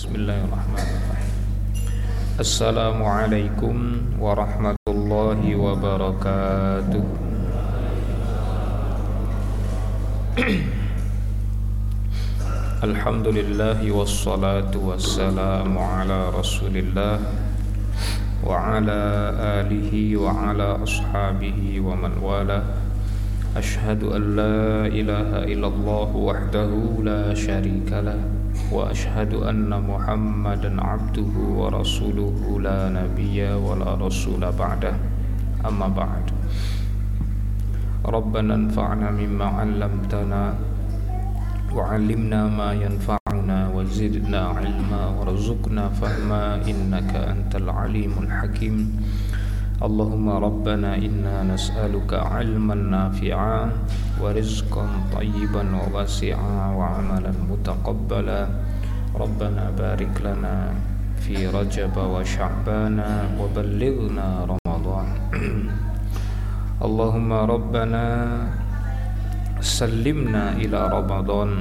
Bismillahirrahmanirrahim. Assalamualaikum warahmatullahi wabarakatuh. Alhamdulillahi wassalatu wassalamu ala rasulillah Wa ala alihi wa ala ashabihi wa man wala Ashhadu an la ilaha illallah wahdahu la sharika lah. Wa ashhadu anna muhammadan abduhu wa rasuluhu la nabiyya wa la rasula ba'dah Amma ba'd Rabbana anfa'na mimma 'allamtana وعلمنا ما ينفعنا وزدنا علما وارزقنا فهما إنك أنت العليم الحكيم اللهم ربنا إنا نسألك علما نافعا ورزقا طيبا وواسعا وعملا متقبلا ربنا بارك لنا في رجب وشعبان وبلغنا رمضان اللهم ربنا سلمنا إلى رمضان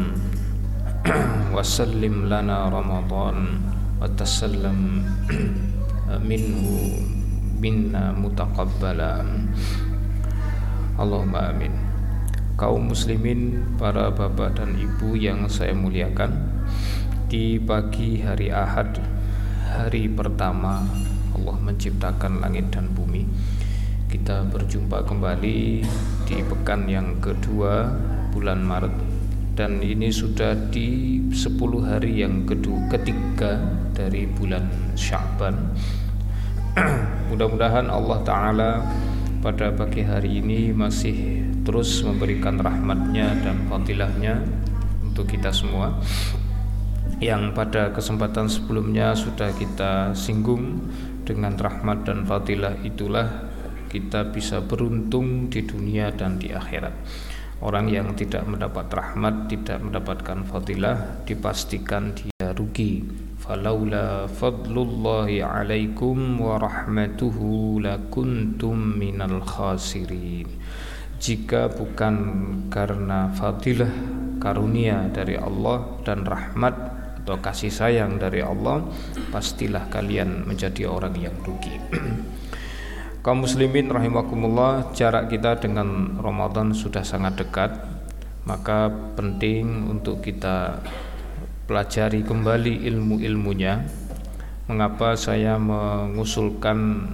وسلم لنا رمضان وتسلم منه منا متقبلا Allahumma amin Kaum muslimin, para bapak dan ibu yang saya muliakan di pagi hari Ahad Hari pertama Allah menciptakan langit dan bumi. Kita berjumpa kembali di pekan yang kedua bulan Maret. Dan ini sudah di 10 hari yang kedua ketiga dari bulan Sya'ban mudah-mudahan Allah Ta'ala pada pagi hari ini masih terus memberikan rahmatnya dan fadilahnya untuk kita semua yang pada kesempatan sebelumnya sudah kita singgung dengan rahmat dan fadilah itulah kita bisa beruntung di dunia dan di akhirat. Orang yang tidak mendapat rahmat, tidak mendapatkan fadilah, dipastikan dia rugi. Falaula fadlullahi alaikum wa lakuntum minal khasirin. Jika bukan karena fadilah karunia dari Allah dan rahmat atau kasih sayang dari Allah, pastilah kalian menjadi orang yang rugi. kaum muslimin rahimakumullah jarak kita dengan Ramadan sudah sangat dekat maka penting untuk kita pelajari kembali ilmu-ilmunya mengapa saya mengusulkan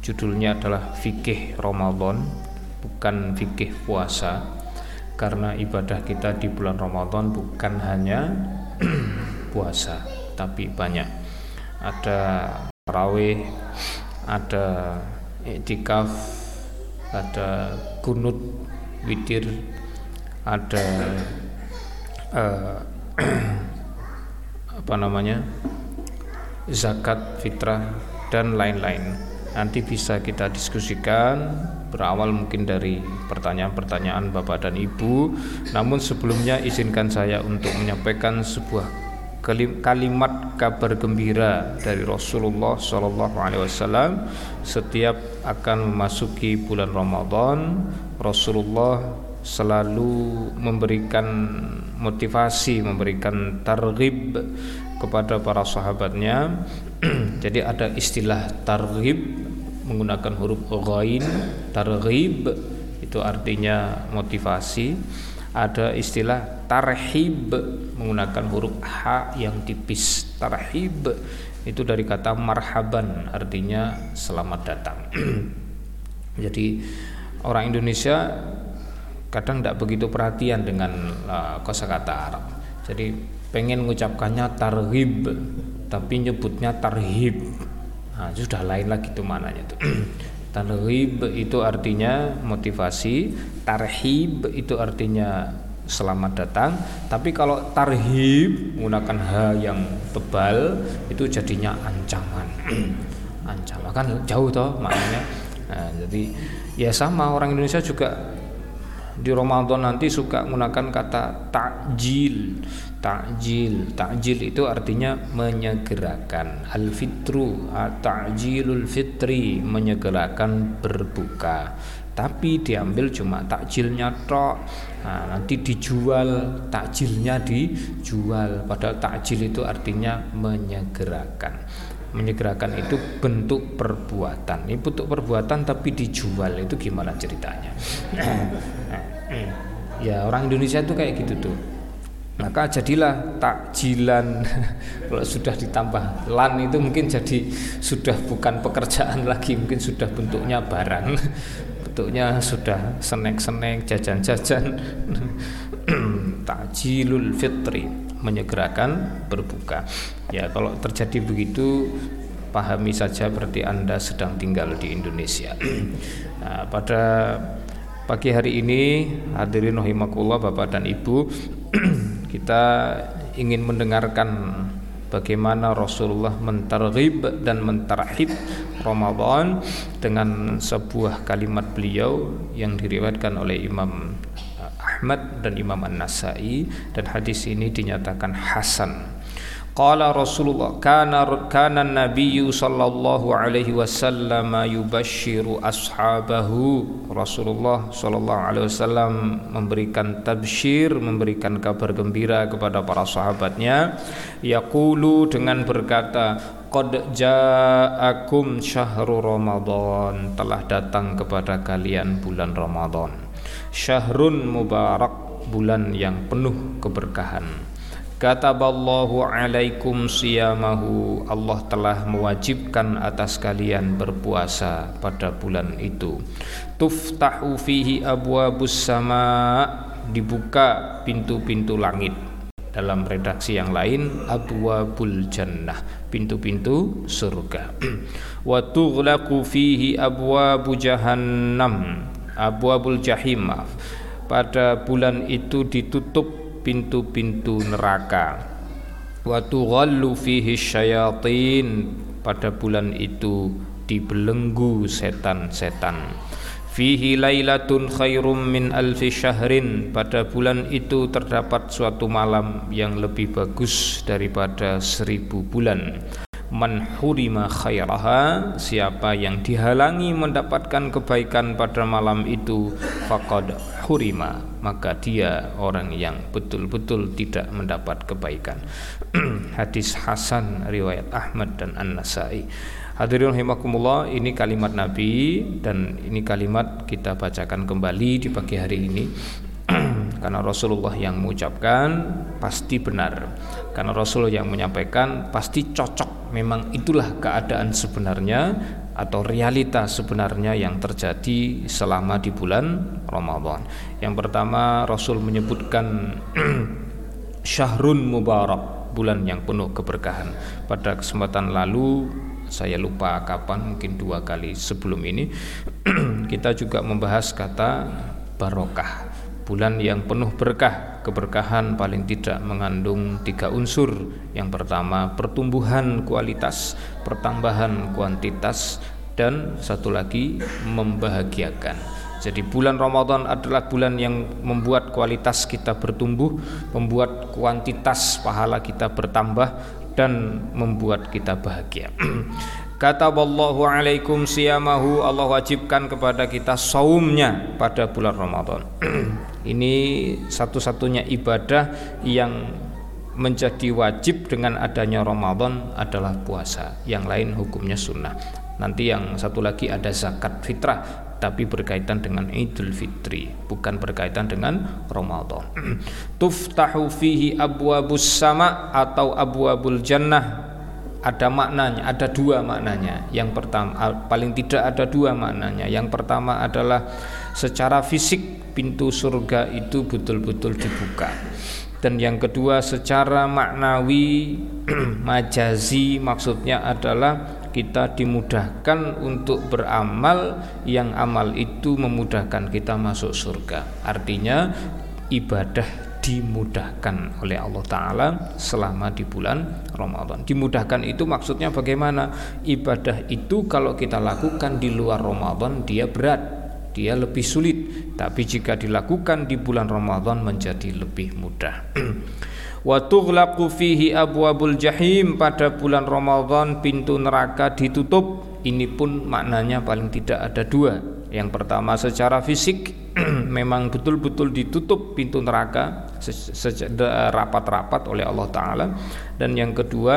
judulnya adalah fikih Ramadan bukan fikih puasa karena ibadah kita di bulan Ramadan bukan hanya puasa tapi banyak. Ada tarawih ada iktikaf ada kunut witir ada uh, apa namanya zakat fitrah dan lain-lain. Nanti bisa kita diskusikan berawal mungkin dari pertanyaan-pertanyaan Bapak dan Ibu. Namun sebelumnya izinkan saya untuk menyampaikan sebuah kalimat kabar gembira dari Rasulullah Shallallahu Alaihi Wasallam setiap akan memasuki bulan Ramadan Rasulullah selalu memberikan motivasi memberikan targhib kepada para sahabatnya. Jadi ada istilah targhib menggunakan huruf ghain targhib itu artinya motivasi ada istilah tarhib menggunakan huruf h yang tipis. Tarhib itu dari kata marhaban artinya selamat datang. Jadi orang Indonesia kadang tidak begitu perhatian dengan uh, kosakata Arab. Jadi pengen mengucapkannya tarhib tapi nyebutnya tarhib. Nah, sudah lain lagi itu mananya tuh Tarhib itu artinya motivasi, tarhib itu artinya selamat datang. Tapi kalau tarhib menggunakan h yang tebal itu jadinya ancaman. ancaman kan jauh toh maknanya. Nah, jadi ya sama orang Indonesia juga di Ramadan nanti suka menggunakan kata takjil Ta'jil, ta'jil itu artinya menyegerakan. Al-fitru, ta'jilul fitri, menyegerakan berbuka. tapi diambil cuma takjilnya tok. Nah, nanti dijual takjilnya dijual. Padahal takjil itu artinya menyegerakan. Menyegerakan itu bentuk perbuatan. Ini bentuk perbuatan tapi dijual itu gimana ceritanya ya orang Indonesia itu kayak gitu tuh. Maka jadilah takjilan. Kalau sudah ditambah lan itu mungkin jadi sudah bukan pekerjaan lagi mungkin sudah bentuknya barang. Bentuknya sudah senek-senek jajan-jajan. Takjilul fitri menyegerakan berbuka. Ya kalau terjadi begitu pahami saja berarti anda sedang tinggal di Indonesia. Nah, pada pagi hari ini hadirin rahimakumullah Bapak dan Ibu kita ingin mendengarkan bagaimana Rasulullah mentarghib dan mentarhib Ramadan dengan sebuah kalimat beliau yang diriwayatkan oleh Imam Ahmad dan Imam An-Nasai. Dan hadis ini dinyatakan hasan Qala Rasulullah kana kana Nabi sallallahu alaihi wasallam yubashshiru ashabahu. Rasulullah sallallahu alaihi wasallam memberikan tabsyir memberikan kabar gembira kepada para sahabatnya. Yaqulu dengan berkata qad ja'akum syahrul ramadan. Telah datang kepada kalian bulan Ramadan. Syahrun mubarak bulan yang penuh keberkahan Kataballahu alaikum siyamahu. Allah telah mewajibkan atas kalian berpuasa pada bulan itu. Tuftahu fihi abwabus sama Dibuka pintu-pintu langit. Dalam redaksi yang lain abwabul jannah. Pintu-pintu surga. Wa tughlaqu fihi abwabu jahannam. Abwabul jahim pada bulan itu ditutup pintu-pintu neraka. Wa tughallu fihi syayatin. Pada bulan itu dibelenggu setan-setan. Fihi lailatun khairum min alfi syahrin. Pada bulan itu terdapat suatu malam yang lebih bagus daripada seribu bulan man hurima khairaha siapa yang dihalangi mendapatkan kebaikan pada malam itu faqad hurima maka dia orang yang betul-betul tidak mendapat kebaikan. Hadis hasan riwayat Ahmad dan An-Nasai. Hadirin rahimakumullah ini kalimat Nabi dan ini kalimat kita bacakan kembali di pagi hari ini. Karena Rasulullah yang mengucapkan pasti benar. Karena Rasul yang menyampaikan pasti cocok memang itulah keadaan sebenarnya atau realita sebenarnya yang terjadi selama di bulan Ramadan. Yang pertama Rasul menyebutkan syahrun mubarak bulan yang penuh keberkahan. Pada kesempatan lalu saya lupa kapan mungkin dua kali sebelum ini kita juga membahas kata barokah bulan yang penuh berkah keberkahan paling tidak mengandung tiga unsur. Yang pertama pertumbuhan kualitas pertambahan kuantitas dan satu lagi membahagiakan. Jadi bulan Ramadan adalah bulan yang membuat kualitas kita bertumbuh membuat kuantitas pahala kita bertambah dan membuat kita bahagia. Kata Kataballahu alaikum siyamahu. Allah wajibkan kepada kita saumnya pada bulan Ramadan Ini satu-satunya ibadah yang menjadi wajib dengan adanya Ramadan adalah puasa. Yang lain hukumnya sunnah. Nanti yang satu lagi ada zakat fitrah tapi berkaitan dengan Idul Fitri bukan berkaitan dengan Ramadan. Tuftahu fihi abwabus sama atau abwabul jannah ada maknanya, ada dua maknanya. Yang pertama, paling tidak ada dua maknanya. Yang pertama adalah secara fisik pintu surga itu betul-betul dibuka. Dan yang kedua secara maknawi majazi maksudnya adalah kita dimudahkan untuk beramal yang amal itu memudahkan kita masuk surga. Artinya ibadah dimudahkan oleh Allah Ta'ala selama di bulan Ramadan. Dimudahkan itu maksudnya bagaimana? Ibadah itu kalau kita lakukan di luar Ramadan dia berat dia lebih sulit. Tapi jika dilakukan di bulan Ramadan menjadi lebih mudah. Wa tughlaqu fihi abwabul jahim. Pada bulan Ramadan pintu neraka ditutup. Ini pun maknanya paling tidak ada dua Yang pertama secara fisik memang betul-betul ditutup pintu neraka rapat-rapat oleh Allah taala dan yang kedua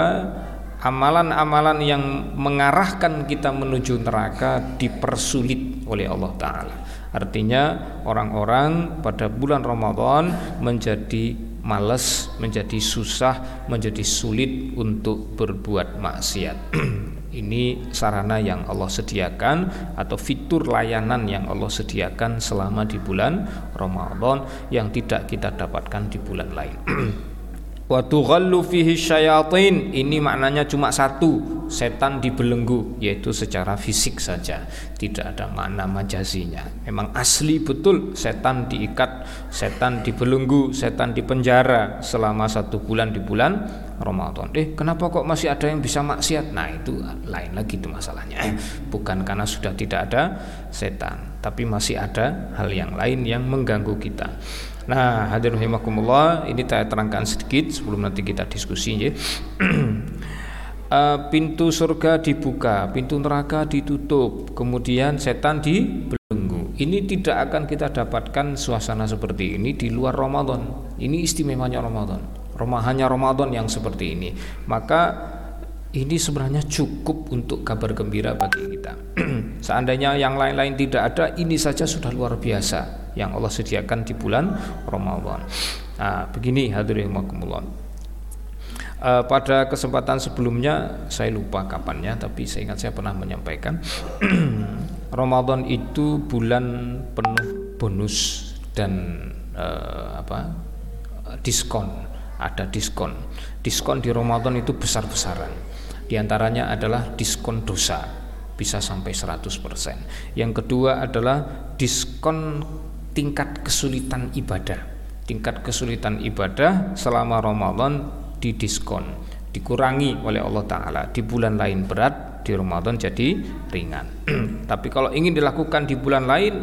amalan-amalan yang mengarahkan kita menuju neraka dipersulit oleh Allah taala. Artinya orang-orang pada bulan Ramadan menjadi malas, menjadi susah, menjadi sulit untuk berbuat maksiat. Ini sarana yang Allah sediakan atau fitur layanan yang Allah sediakan selama di bulan Ramadan yang tidak kita dapatkan di bulan lain. wa tughallu fihi syayatin. Ini maknanya cuma satu setan dibelenggu yaitu secara fisik saja. Tidak ada makna majazinya memang asli betul setan diikat setan dibelenggu setan dipenjara selama satu bulan di bulan Ramadan. Eh kenapa kok masih ada yang bisa maksiat? Nah itu lain lagi itu masalahnya. Bukan karena sudah tidak ada setan tapi masih ada hal yang lain yang mengganggu kita Nah, hadirin rahimakumullah, ini saya terangkan sedikit sebelum nanti kita diskusi ya. uh, pintu surga dibuka, pintu neraka ditutup, kemudian setan dibelenggu. Ini tidak akan kita dapatkan suasana seperti ini di luar Ramadan. Ini istimewanya Ramadan. Hanya Ramadan yang seperti ini. Maka ini sebenarnya cukup untuk kabar gembira bagi kita. Seandainya yang lain-lain tidak ada, ini saja sudah luar biasa yang Allah sediakan di bulan Ramadan. Nah, begini hadirin makumullah. Uh, pada kesempatan sebelumnya saya lupa kapannya tapi saya ingat saya pernah menyampaikan Ramadan itu bulan penuh bonus dan uh, apa diskon ada diskon diskon di Ramadan itu besar-besaran di antaranya adalah diskon dosa bisa sampai 100%. Yang kedua adalah diskon tingkat kesulitan ibadah. Tingkat kesulitan ibadah selama Ramadan didiskon, dikurangi oleh Allah taala. Di bulan lain berat, di Ramadan jadi ringan. Tapi kalau ingin dilakukan di bulan lain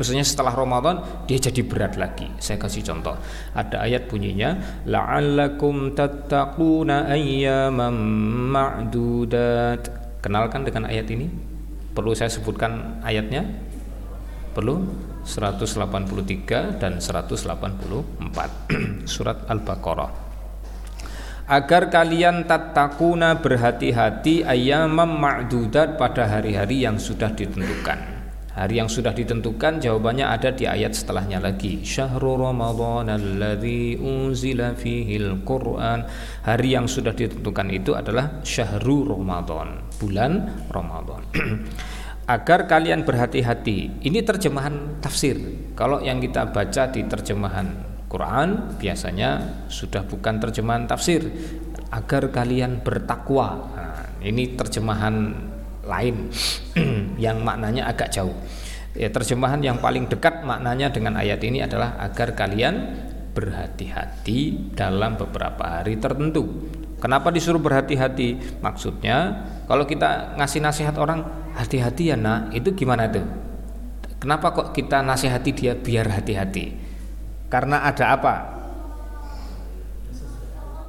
Maksudnya setelah Ramadan dia jadi berat lagi. Saya kasih contoh. Ada ayat bunyinya la'allakum tattaquna ayyaman ma'dudat. Kenalkan dengan ayat ini? Perlu saya sebutkan ayatnya? Perlu? 183 dan 184 surat Al-Baqarah agar kalian tatakuna berhati-hati ayamam ma'dudat pada hari-hari yang sudah ditentukan Hari yang sudah ditentukan jawabannya ada di ayat setelahnya lagi. Syahrul Ramadan alladzi unzila fihil Qur'an. Hari yang sudah ditentukan itu adalah syahrul Ramadan, bulan Ramadan. Agar kalian berhati-hati. Ini terjemahan tafsir. Kalau yang kita baca di terjemahan Quran biasanya sudah bukan terjemahan tafsir. Agar kalian bertakwa. Nah, ini terjemahan lain yang maknanya agak jauh. Ya, terjemahan yang paling dekat maknanya dengan ayat ini adalah agar kalian berhati-hati dalam beberapa hari tertentu. Kenapa disuruh berhati-hati? Maksudnya kalau kita ngasih nasihat orang hati-hati ya nak, itu gimana tuh? Kenapa kok kita nasihati dia biar hati-hati? Karena ada apa?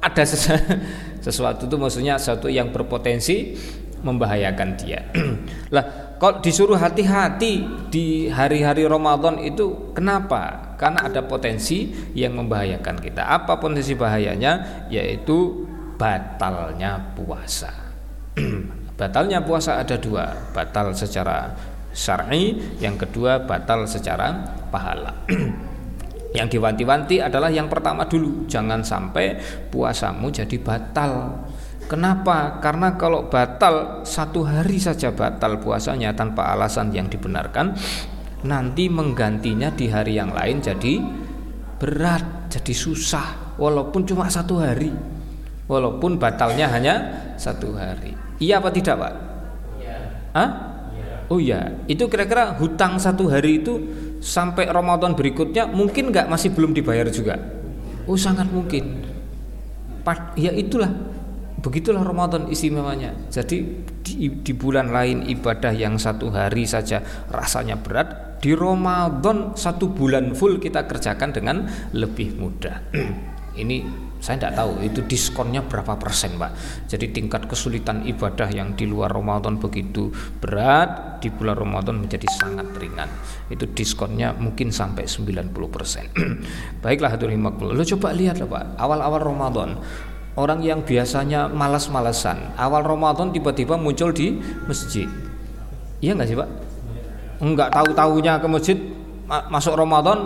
Ada sesuatu itu maksudnya sesuatu yang berpotensi membahayakan dia. lah, kalau disuruh hati-hati di hari-hari Ramadan itu kenapa? Karena ada potensi yang membahayakan kita. Apa potensi bahayanya? Yaitu batalnya puasa. batalnya puasa ada dua, batal secara syar'i, yang kedua batal secara pahala. yang diwanti-wanti adalah yang pertama dulu, jangan sampai puasamu jadi batal Kenapa? Karena kalau batal satu hari saja batal puasanya tanpa alasan yang dibenarkan, nanti menggantinya di hari yang lain jadi berat, jadi susah, walaupun cuma satu hari, walaupun batalnya hanya satu hari. Iya apa tidak, Pak? Iya. Hah? Oh iya, itu kira-kira hutang satu hari itu sampai Ramadan berikutnya mungkin nggak masih belum dibayar juga? Oh sangat mungkin. Ya itulah Begitulah Ramadan istimewanya. Jadi di, di bulan lain ibadah yang satu hari saja rasanya berat, di Ramadan satu bulan full kita kerjakan dengan lebih mudah. Ini saya tidak tahu itu diskonnya berapa persen Pak? Jadi tingkat kesulitan ibadah yang di luar Ramadan begitu berat di bulan Ramadan menjadi sangat ringan. Itu diskonnya mungkin sampai 90 persen. Baiklah hadirin lo coba lihat lah Pak awal-awal Ramadan orang yang biasanya malas-malesan awal Ramadan tiba-tiba muncul di masjid. Iya nggak sih Pak? Enggak tahu-tahunya ke masjid masuk Ramadan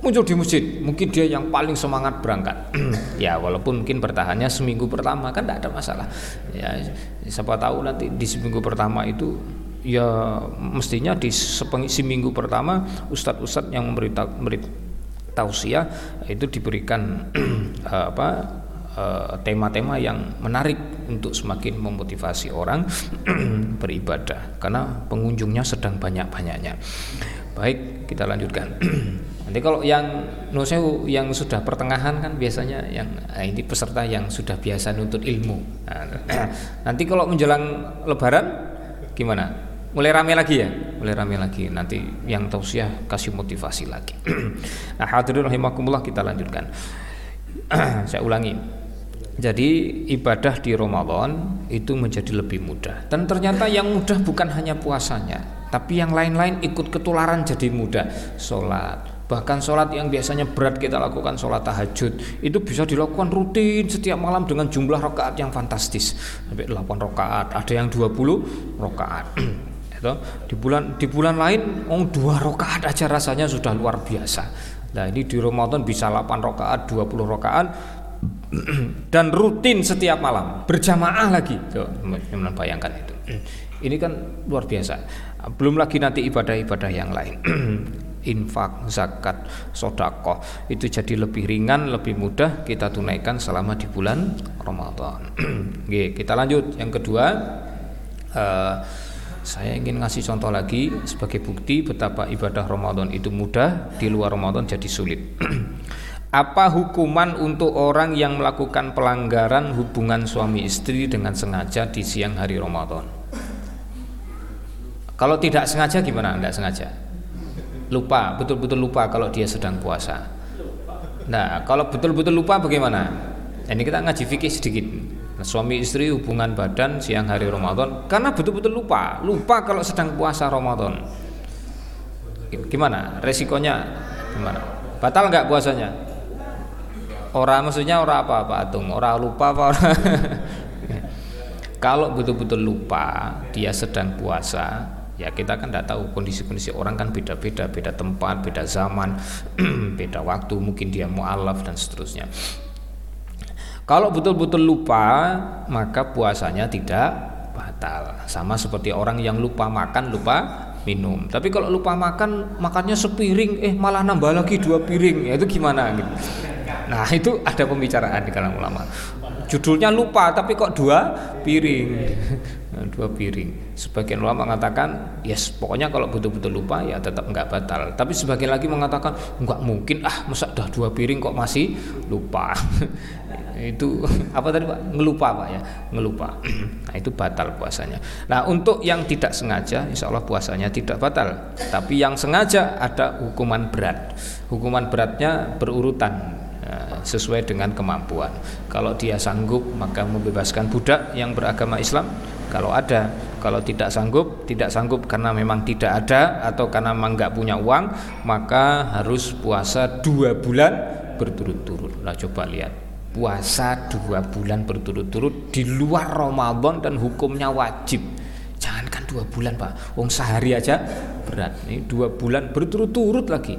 muncul di masjid. Mungkin dia yang paling semangat berangkat. Ya walaupun mungkin bertahannya seminggu pertama kan tidak ada masalah. Ya siapa tahu nanti di seminggu pertama itu ya mestinya di seminggu pertama ustadz-ustadz yang memberi, memberi tausiah itu diberikan eh, apa eh, tema-tema yang menarik untuk semakin memotivasi orang beribadah karena pengunjungnya sedang banyak-banyaknya baik kita lanjutkan Nanti kalau yang nusewu yang sudah pertengahan kan biasanya yang nah ini peserta yang sudah biasa nuntut ilmu. Nah, nanti kalau menjelang Lebaran gimana? Mulai rame lagi ya, mulai rame lagi. Nanti yang tausiah kasih motivasi lagi. nah hadirin rahimakumullah kita lanjutkan. Saya ulangi. Jadi ibadah di Ramadan itu menjadi lebih mudah. Dan ternyata yang mudah bukan hanya puasanya, tapi yang lain-lain ikut ketularan jadi mudah. Sholat, Bahkan sholat yang biasanya berat kita lakukan sholat tahajud itu bisa dilakukan rutin setiap malam dengan jumlah rakaat yang fantastis sampai 8 rakaat, ada yang 20 rakaat. itu di bulan di bulan lain oh dua rakaat aja rasanya sudah luar biasa. Nah, ini di Ramadan bisa 8 rakaat, 20 rakaat dan rutin setiap malam, berjamaah lagi. Coba bayangkan itu. Ini kan luar biasa. Belum lagi nanti ibadah-ibadah yang lain infak, zakat, sodakoh itu jadi lebih ringan, lebih mudah kita tunaikan selama di bulan Ramadan. Oke, kita lanjut yang kedua. Uh, saya ingin ngasih contoh lagi sebagai bukti betapa ibadah Ramadan itu mudah, di luar Ramadan jadi sulit. Apa hukuman untuk orang yang melakukan pelanggaran hubungan suami istri dengan sengaja di siang hari Ramadan? Kalau tidak sengaja gimana? Enggak sengaja? Lupa betul-betul lupa kalau dia sedang puasa. Nah kalau betul-betul lupa bagaimana? Ini kita ngaji fikih sedikit. Nah, suami istri hubungan badan siang hari Ramadan. Karena betul-betul lupa. Lupa kalau sedang puasa Ramadan. Gimana? Resikonya gimana? Batal nggak puasanya orang maksudnya orang apa Pak Atung orang lupa apa orang kalau betul-betul lupa dia sedang puasa ya kita kan tidak tahu kondisi-kondisi orang kan beda-beda beda tempat beda zaman beda waktu mungkin dia mualaf dan seterusnya. Kalau betul-betul lupa maka puasanya tidak batal. Sama seperti orang yang lupa makan lupa minum. Tapi kalau lupa makan makannya sepiring eh malah nambah lagi dua piring. Ya itu gimana gitu nah itu ada pembicaraan di kalangan ulama. Judulnya lupa tapi kok dua piring? Dua piring. Sebagian ulama mengatakan yes pokoknya kalau betul-betul lupa ya tetap nggak batal. Tapi sebagian lagi mengatakan nggak mungkin ah masa dah dua piring kok masih lupa? Itu apa tadi pak? Ngelupa pak ya. Ngelupa. Nah itu batal puasanya. Nah untuk yang tidak sengaja insya Allah puasanya tidak batal. Tapi yang sengaja ada hukuman berat. Hukuman beratnya berurutan sesuai dengan kemampuan. Kalau dia sanggup maka membebaskan budak yang beragama Islam. Kalau ada, kalau tidak sanggup, tidak sanggup karena memang tidak ada atau karena memang nggak punya uang, maka harus puasa dua bulan berturut-turut. Nah coba lihat, puasa dua bulan berturut-turut di luar Ramadan dan hukumnya wajib. Jangankan dua bulan pak, wong sehari aja berat. Ini dua bulan berturut-turut lagi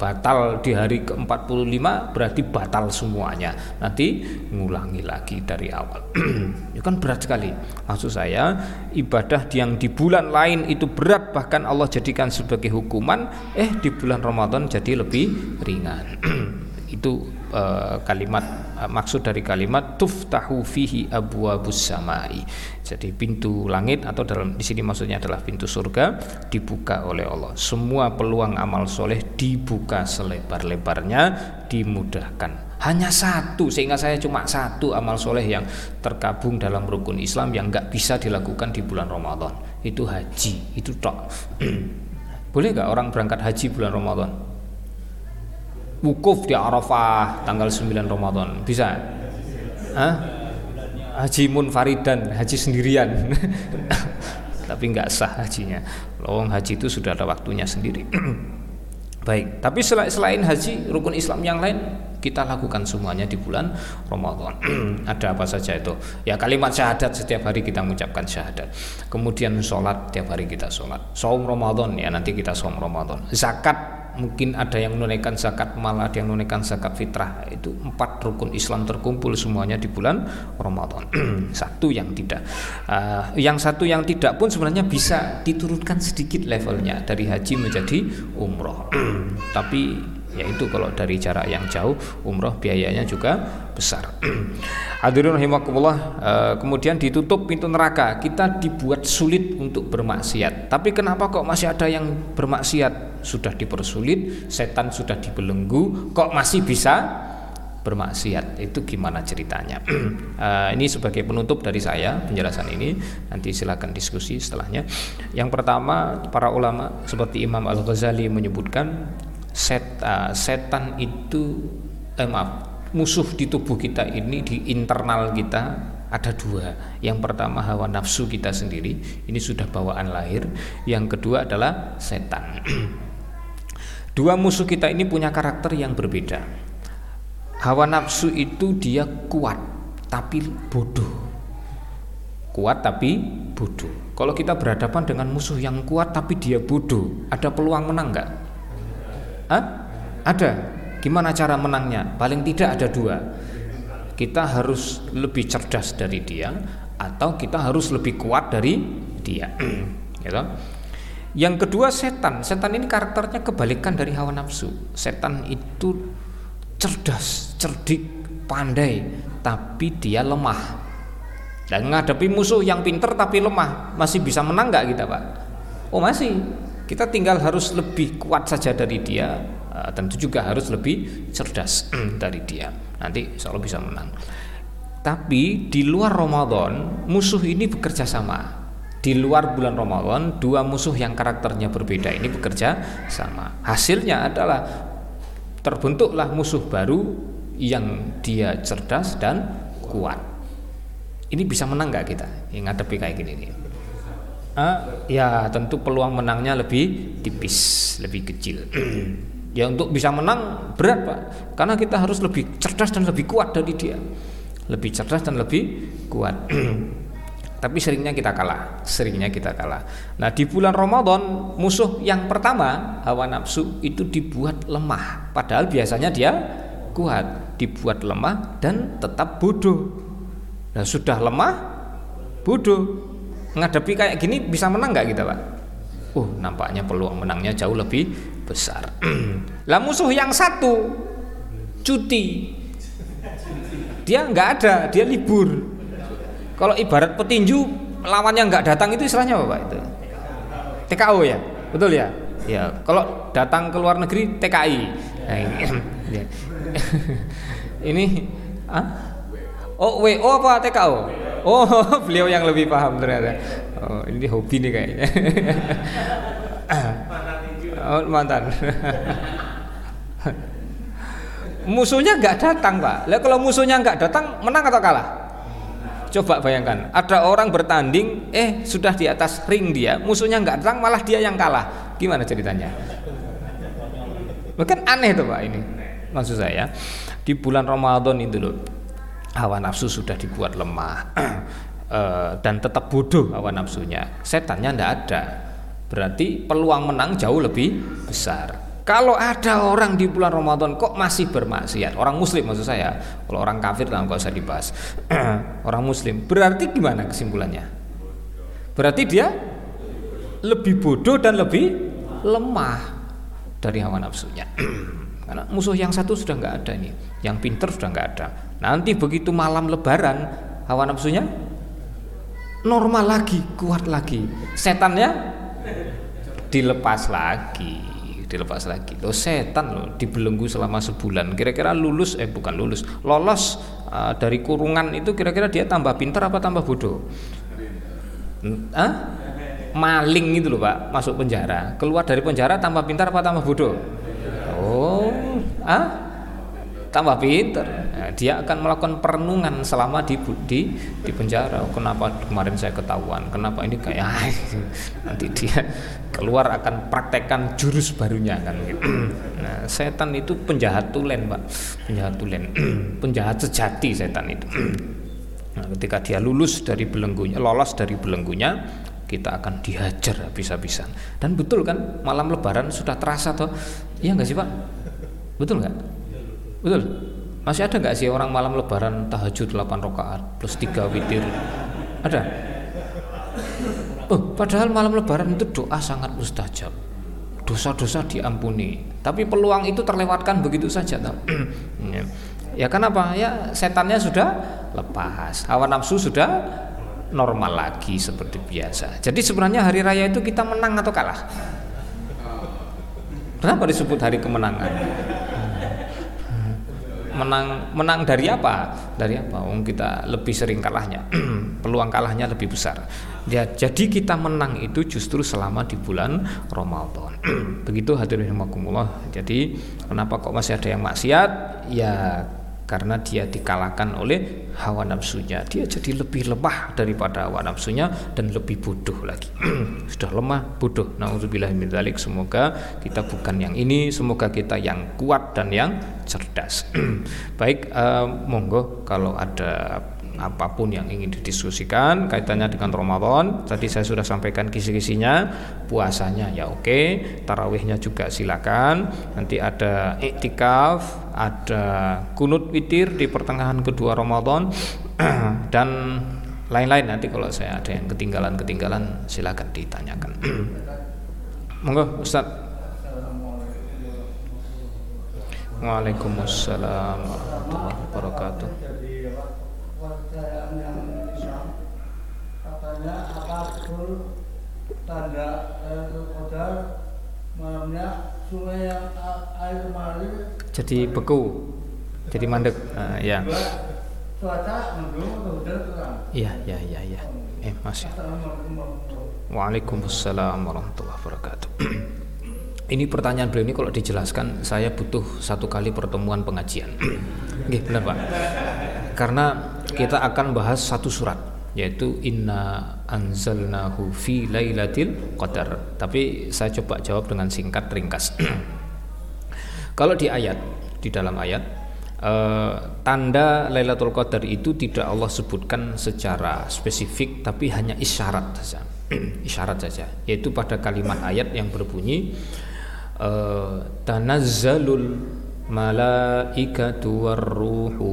batal di hari ke-45 berarti batal semuanya. Nanti ngulangi lagi dari awal. itu kan berat sekali. Maksud saya, ibadah yang di bulan lain itu berat bahkan Allah jadikan sebagai hukuman, eh di bulan Ramadan jadi lebih ringan. itu uh, kalimat uh, maksud dari kalimat tuftahu fihi abwabus samai. Jadi pintu langit atau dalam di sini maksudnya adalah pintu surga dibuka oleh Allah. Semua peluang amal soleh dibuka selebar-lebarnya, dimudahkan. Hanya satu sehingga saya cuma satu amal soleh yang terkabung dalam rukun Islam yang nggak bisa dilakukan di bulan Ramadan. Itu haji, itu tok. Boleh nggak orang berangkat haji bulan Ramadan? Wukuf di Arafah tanggal 9 Ramadan bisa Hah? haji munfaridan haji sendirian tapi nggak sah hajinya lowong haji itu sudah ada waktunya sendiri baik tapi selain haji rukun Islam yang lain kita lakukan semuanya di bulan Ramadan. Ada apa saja itu? Ya kalimat syahadat setiap hari kita mengucapkan syahadat. Kemudian sholat tiap hari kita sholat. Saum Ramadan ya nanti kita saum Ramadan. Zakat mungkin ada yang menunaikan zakat malah ada yang menunaikan zakat fitrah. Itu empat rukun Islam terkumpul semuanya di bulan Ramadan. Satu yang tidak. Uh, yang satu yang tidak pun sebenarnya bisa diturunkan sedikit levelnya dari haji menjadi umroh. Tapi yaitu kalau dari jarak yang jauh umroh biayanya juga besar. Hadirin rahimakumullah uh, kemudian ditutup pintu neraka. Kita dibuat sulit untuk bermaksiat. Tapi kenapa kok masih ada yang bermaksiat? Sudah dipersulit, setan sudah dibelenggu, kok masih bisa bermaksiat? Itu gimana ceritanya? Uh, ini sebagai penutup dari saya penjelasan ini. Nanti silakan diskusi setelahnya. Yang pertama para ulama seperti Imam Al Ghazali menyebutkan set, uh, setan itu eh, maaf musuh di tubuh kita ini di internal kita ada dua yang pertama hawa nafsu kita sendiri ini sudah bawaan lahir yang kedua adalah setan Dua musuh kita ini punya karakter yang berbeda. Hawa nafsu itu dia kuat tapi bodoh. Kuat tapi bodoh. Kalau kita berhadapan dengan musuh yang kuat tapi dia bodoh, ada peluang menang nggak? Hah? Ada. Gimana cara menangnya? Paling tidak ada dua. Kita harus lebih cerdas dari dia atau kita harus lebih kuat dari dia. gitu. Yang kedua setan. Setan ini karakternya kebalikan dari hawa nafsu. Setan itu cerdas, cerdik, pandai, tapi dia lemah. Dan menghadapi musuh yang pinter tapi lemah, masih bisa menang nggak kita, Pak? Oh, masih. Kita tinggal harus lebih kuat saja dari dia, uh, tentu juga harus lebih cerdas dari dia. Nanti selalu bisa menang. Tapi di luar Ramadan, musuh ini bekerja sama. Di luar bulan Ramadan dua musuh yang karakternya berbeda ini bekerja sama. Hasilnya adalah terbentuklah musuh baru yang dia cerdas dan kuat. Ini bisa menang nggak kita? Yang ngadepi kayak gini nih ah, ya tentu peluang menangnya lebih tipis lebih kecil ya untuk bisa menang berat pak karena kita harus lebih cerdas dan lebih kuat dari dia lebih cerdas dan lebih kuat tapi seringnya kita kalah, seringnya kita kalah. Nah, di bulan Ramadan musuh yang pertama hawa nafsu itu dibuat lemah, padahal biasanya dia kuat, dibuat lemah dan tetap bodoh. Nah, sudah lemah, bodoh. Menghadapi kayak gini bisa menang nggak kita, Pak? Uh, nampaknya peluang menangnya jauh lebih besar. lah musuh yang satu cuti. Dia nggak ada, dia libur kalau ibarat petinju lawannya nggak datang itu istilahnya apa Pak itu? TKO ya, betul ya? Ya, kalau datang ke luar negeri TKI. Nah, ini, ini ah? Oh, WO apa TKO? Oh, beliau yang lebih paham ternyata. Oh, ini hobi nih kayaknya. oh, mantan. musuhnya nggak datang, Pak. Lah kalau musuhnya nggak datang, menang atau kalah? Coba bayangkan, ada orang bertanding, eh sudah di atas ring dia, musuhnya nggak datang, malah dia yang kalah. Gimana ceritanya? Bukan aneh tuh pak ini. Maksud saya, di bulan Ramadan itu loh, hawa nafsu sudah dibuat lemah eh, dan tetap bodoh hawa nafsunya. Setannya ndak ada. Berarti peluang menang jauh lebih besar. Kalau ada orang di bulan Ramadan kok masih bermaksiat, orang muslim maksud saya. Kalau orang kafir nggak usah dibahas. orang muslim. Berarti gimana kesimpulannya? Berarti dia lebih bodoh dan lebih lemah dari hawa nafsunya. Karena musuh yang satu sudah nggak ada ini, yang pinter sudah nggak ada. Nanti begitu malam Lebaran, hawa nafsunya normal lagi, kuat lagi. Setannya dilepas lagi dilepas lagi lo setan lo dibelenggu selama sebulan kira-kira lulus eh bukan lulus lolos uh, dari kurungan itu kira-kira dia tambah pintar apa tambah bodoh Hah? maling itu loh pak masuk penjara keluar dari penjara tambah pintar apa tambah bodoh oh ah? Tambah pinter. Nah, dia akan melakukan perenungan selama di di di penjara. Oh, kenapa kemarin saya ketahuan? Kenapa ini kayak nanti dia keluar akan praktekkan jurus barunya kan? Nah setan itu penjahat tulen pak. Penjahat tulen. Penjahat sejati setan itu. Nah, ketika dia lulus dari belenggunya lolos dari belenggunya kita akan dihajar habis-habisan dan betul kan malam lebaran sudah terasa toh iya nggak sih pak betul nggak Betul. Masih ada nggak sih orang malam lebaran tahajud 8 rakaat plus 3 witir? Ada? Oh, padahal malam lebaran itu doa sangat mustajab. Dosa-dosa diampuni. Tapi peluang itu terlewatkan begitu saja. ya. ya kenapa? Ya setannya sudah lepas. Hawa nafsu sudah normal lagi seperti biasa. Jadi sebenarnya hari raya itu kita menang atau kalah? Kenapa disebut hari kemenangan? menang menang dari apa? Dari apa? Oh, kita lebih sering kalahnya. Peluang kalahnya lebih besar. Ya, jadi kita menang itu justru selama di bulan Ramadan. Begitu hadirin. Jadi kenapa kok masih ada yang maksiat? Ya karena dia dikalahkan oleh hawa nafsunya. Dia jadi lebih lemah daripada hawa nafsunya dan lebih bodoh lagi. Sudah lemah bodoh. Naudzubillah min semoga kita bukan yang ini semoga kita yang kuat dan yang cerdas. Baik uh, monggo kalau ada apa pun yang ingin didiskusikan kaitannya dengan Ramadan. Tadi saya sudah sampaikan kisi-kisinya. Puasanya ya oke. Tarawihnya juga silakan. Nanti ada iktikaf ada kunut witir di pertengahan kedua Ramadan. Dan lain-lain. Nanti kalau saya ada yang ketinggalan-ketinggalan silakan ditanyakan. Monggo Ustaz. Waalaikumsalam warahmatullahi wabarakatuh kepercayaan yang Islam katanya apa betul tanda Lailatul Qadar malamnya sungai yang air mengalir jadi beku jadi mandek. Uh, ya cuaca mendung atau hujan terang? Iya iya iya iya. Eh masih Waalaikumsalam warahmatullahi wabarakatuh. Ini pertanyaan beliau ini kalau dijelaskan saya butuh satu kali pertemuan pengajian. Oke, benar Pak. Karena kita akan bahas satu surat yaitu inna anzalnahu fi lailatul qadar. Tapi saya coba jawab dengan singkat ringkas. Kalau di ayat di dalam ayat eh, tanda Lailatul Qadar itu tidak Allah sebutkan secara spesifik tapi hanya isyarat saja. isyarat saja yaitu pada kalimat ayat yang berbunyi eh, tanazzalul malaikatu warruhu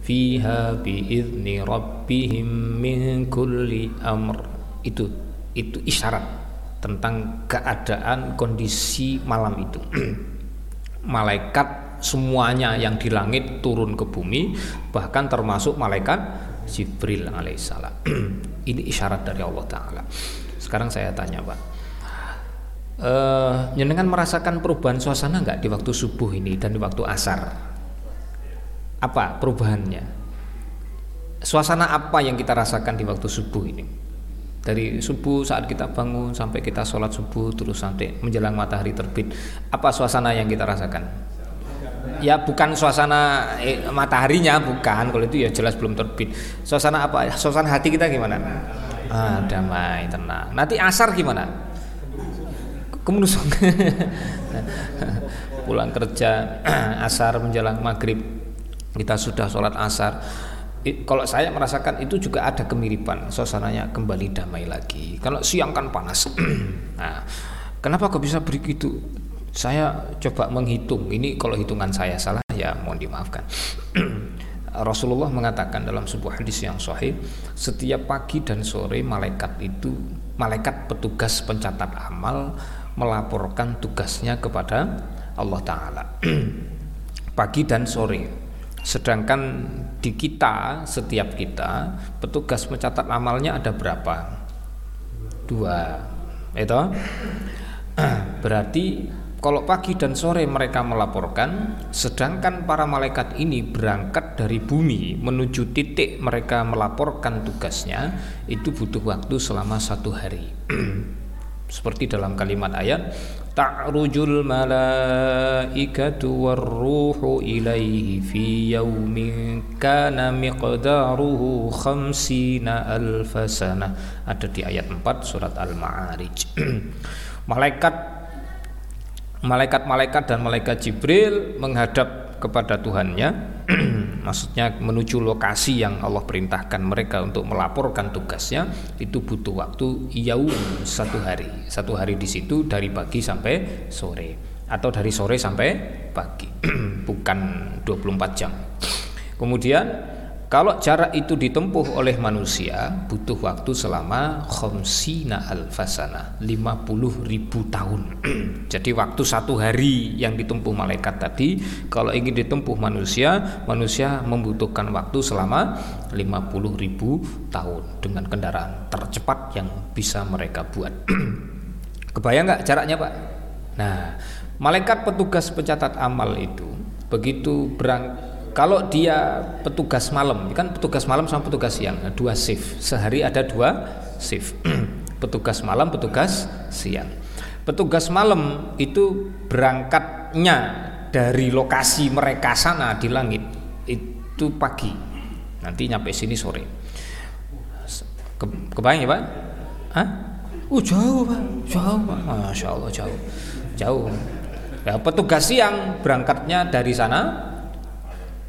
fiha biizni rabbihim min kulli amr. Itu itu isyarat tentang keadaan kondisi malam itu. Malaikat semuanya yang di langit turun ke bumi bahkan termasuk malaikat Jibril alaihissalam ini isyarat dari Allah taala. Sekarang saya tanya Pak. Uh, merasakan perubahan suasana nggak di waktu subuh ini dan di waktu asar apa perubahannya? Suasana apa yang kita rasakan di waktu subuh ini? Dari subuh saat kita bangun sampai kita sholat subuh terus sampai menjelang matahari terbit, apa suasana yang kita rasakan? Ya bukan suasana eh, mataharinya bukan, kalau itu ya jelas belum terbit. Suasana apa? Suasana hati kita gimana? Ah, damai, tenang. Nanti asar gimana? Kemenusuk. Pulang kerja asar menjelang maghrib kita sudah sholat asar. Kalau saya merasakan itu juga ada kemiripan suasananya kembali damai lagi. Kalau siang kan panas. Nah kenapa kok bisa begitu? Saya coba menghitung. Ini kalau hitungan saya salah ya mohon dimaafkan. Rasulullah mengatakan dalam sebuah hadis yang sahih setiap pagi dan sore malaikat itu malaikat petugas pencatat amal melaporkan tugasnya kepada Allah taala. Pagi dan sore Sedangkan di kita, setiap kita, petugas mencatat amalnya ada berapa? Dua. Itu berarti kalau pagi dan sore mereka melaporkan, sedangkan para malaikat ini berangkat dari bumi menuju titik mereka melaporkan tugasnya, itu butuh waktu selama satu hari. Seperti dalam kalimat ayat, ta'rujul malaikatu warruhu ilaihi fi yaumin kana miqdaruhu khamsina alfasana ada di ayat 4 surat al-ma'arij. Malaikat malaikat-malaikat dan malaikat Jibril menghadap kepada Tuhannya maksudnya menuju lokasi yang Allah perintahkan mereka untuk melaporkan tugasnya itu butuh waktu yaum satu hari. Satu hari di situ dari pagi sampai sore. Atau dari sore sampai pagi. Bukan 24 jam. Kemudian kalau jarak itu ditempuh oleh manusia butuh waktu selama khomsina alfasana 50 ribu tahun. Jadi waktu satu hari yang ditempuh malaikat tadi kalau ingin ditempuh manusia manusia membutuhkan waktu selama 50 ribu tahun dengan kendaraan tercepat yang bisa mereka buat. Kebayang nggak jaraknya pak? Nah malaikat petugas pencatat amal itu begitu berang kalau dia petugas malam, kan petugas malam sama petugas siang, dua shift. Sehari ada dua shift. petugas malam, petugas siang. Petugas malam itu berangkatnya dari lokasi mereka sana di langit itu pagi. Nanti nyampe sini sore. Ke, kebayang ya Pak? Hah? Oh jauh Pak, jauh Pak. Masya Allah jauh, jauh. Ya, petugas siang berangkatnya dari sana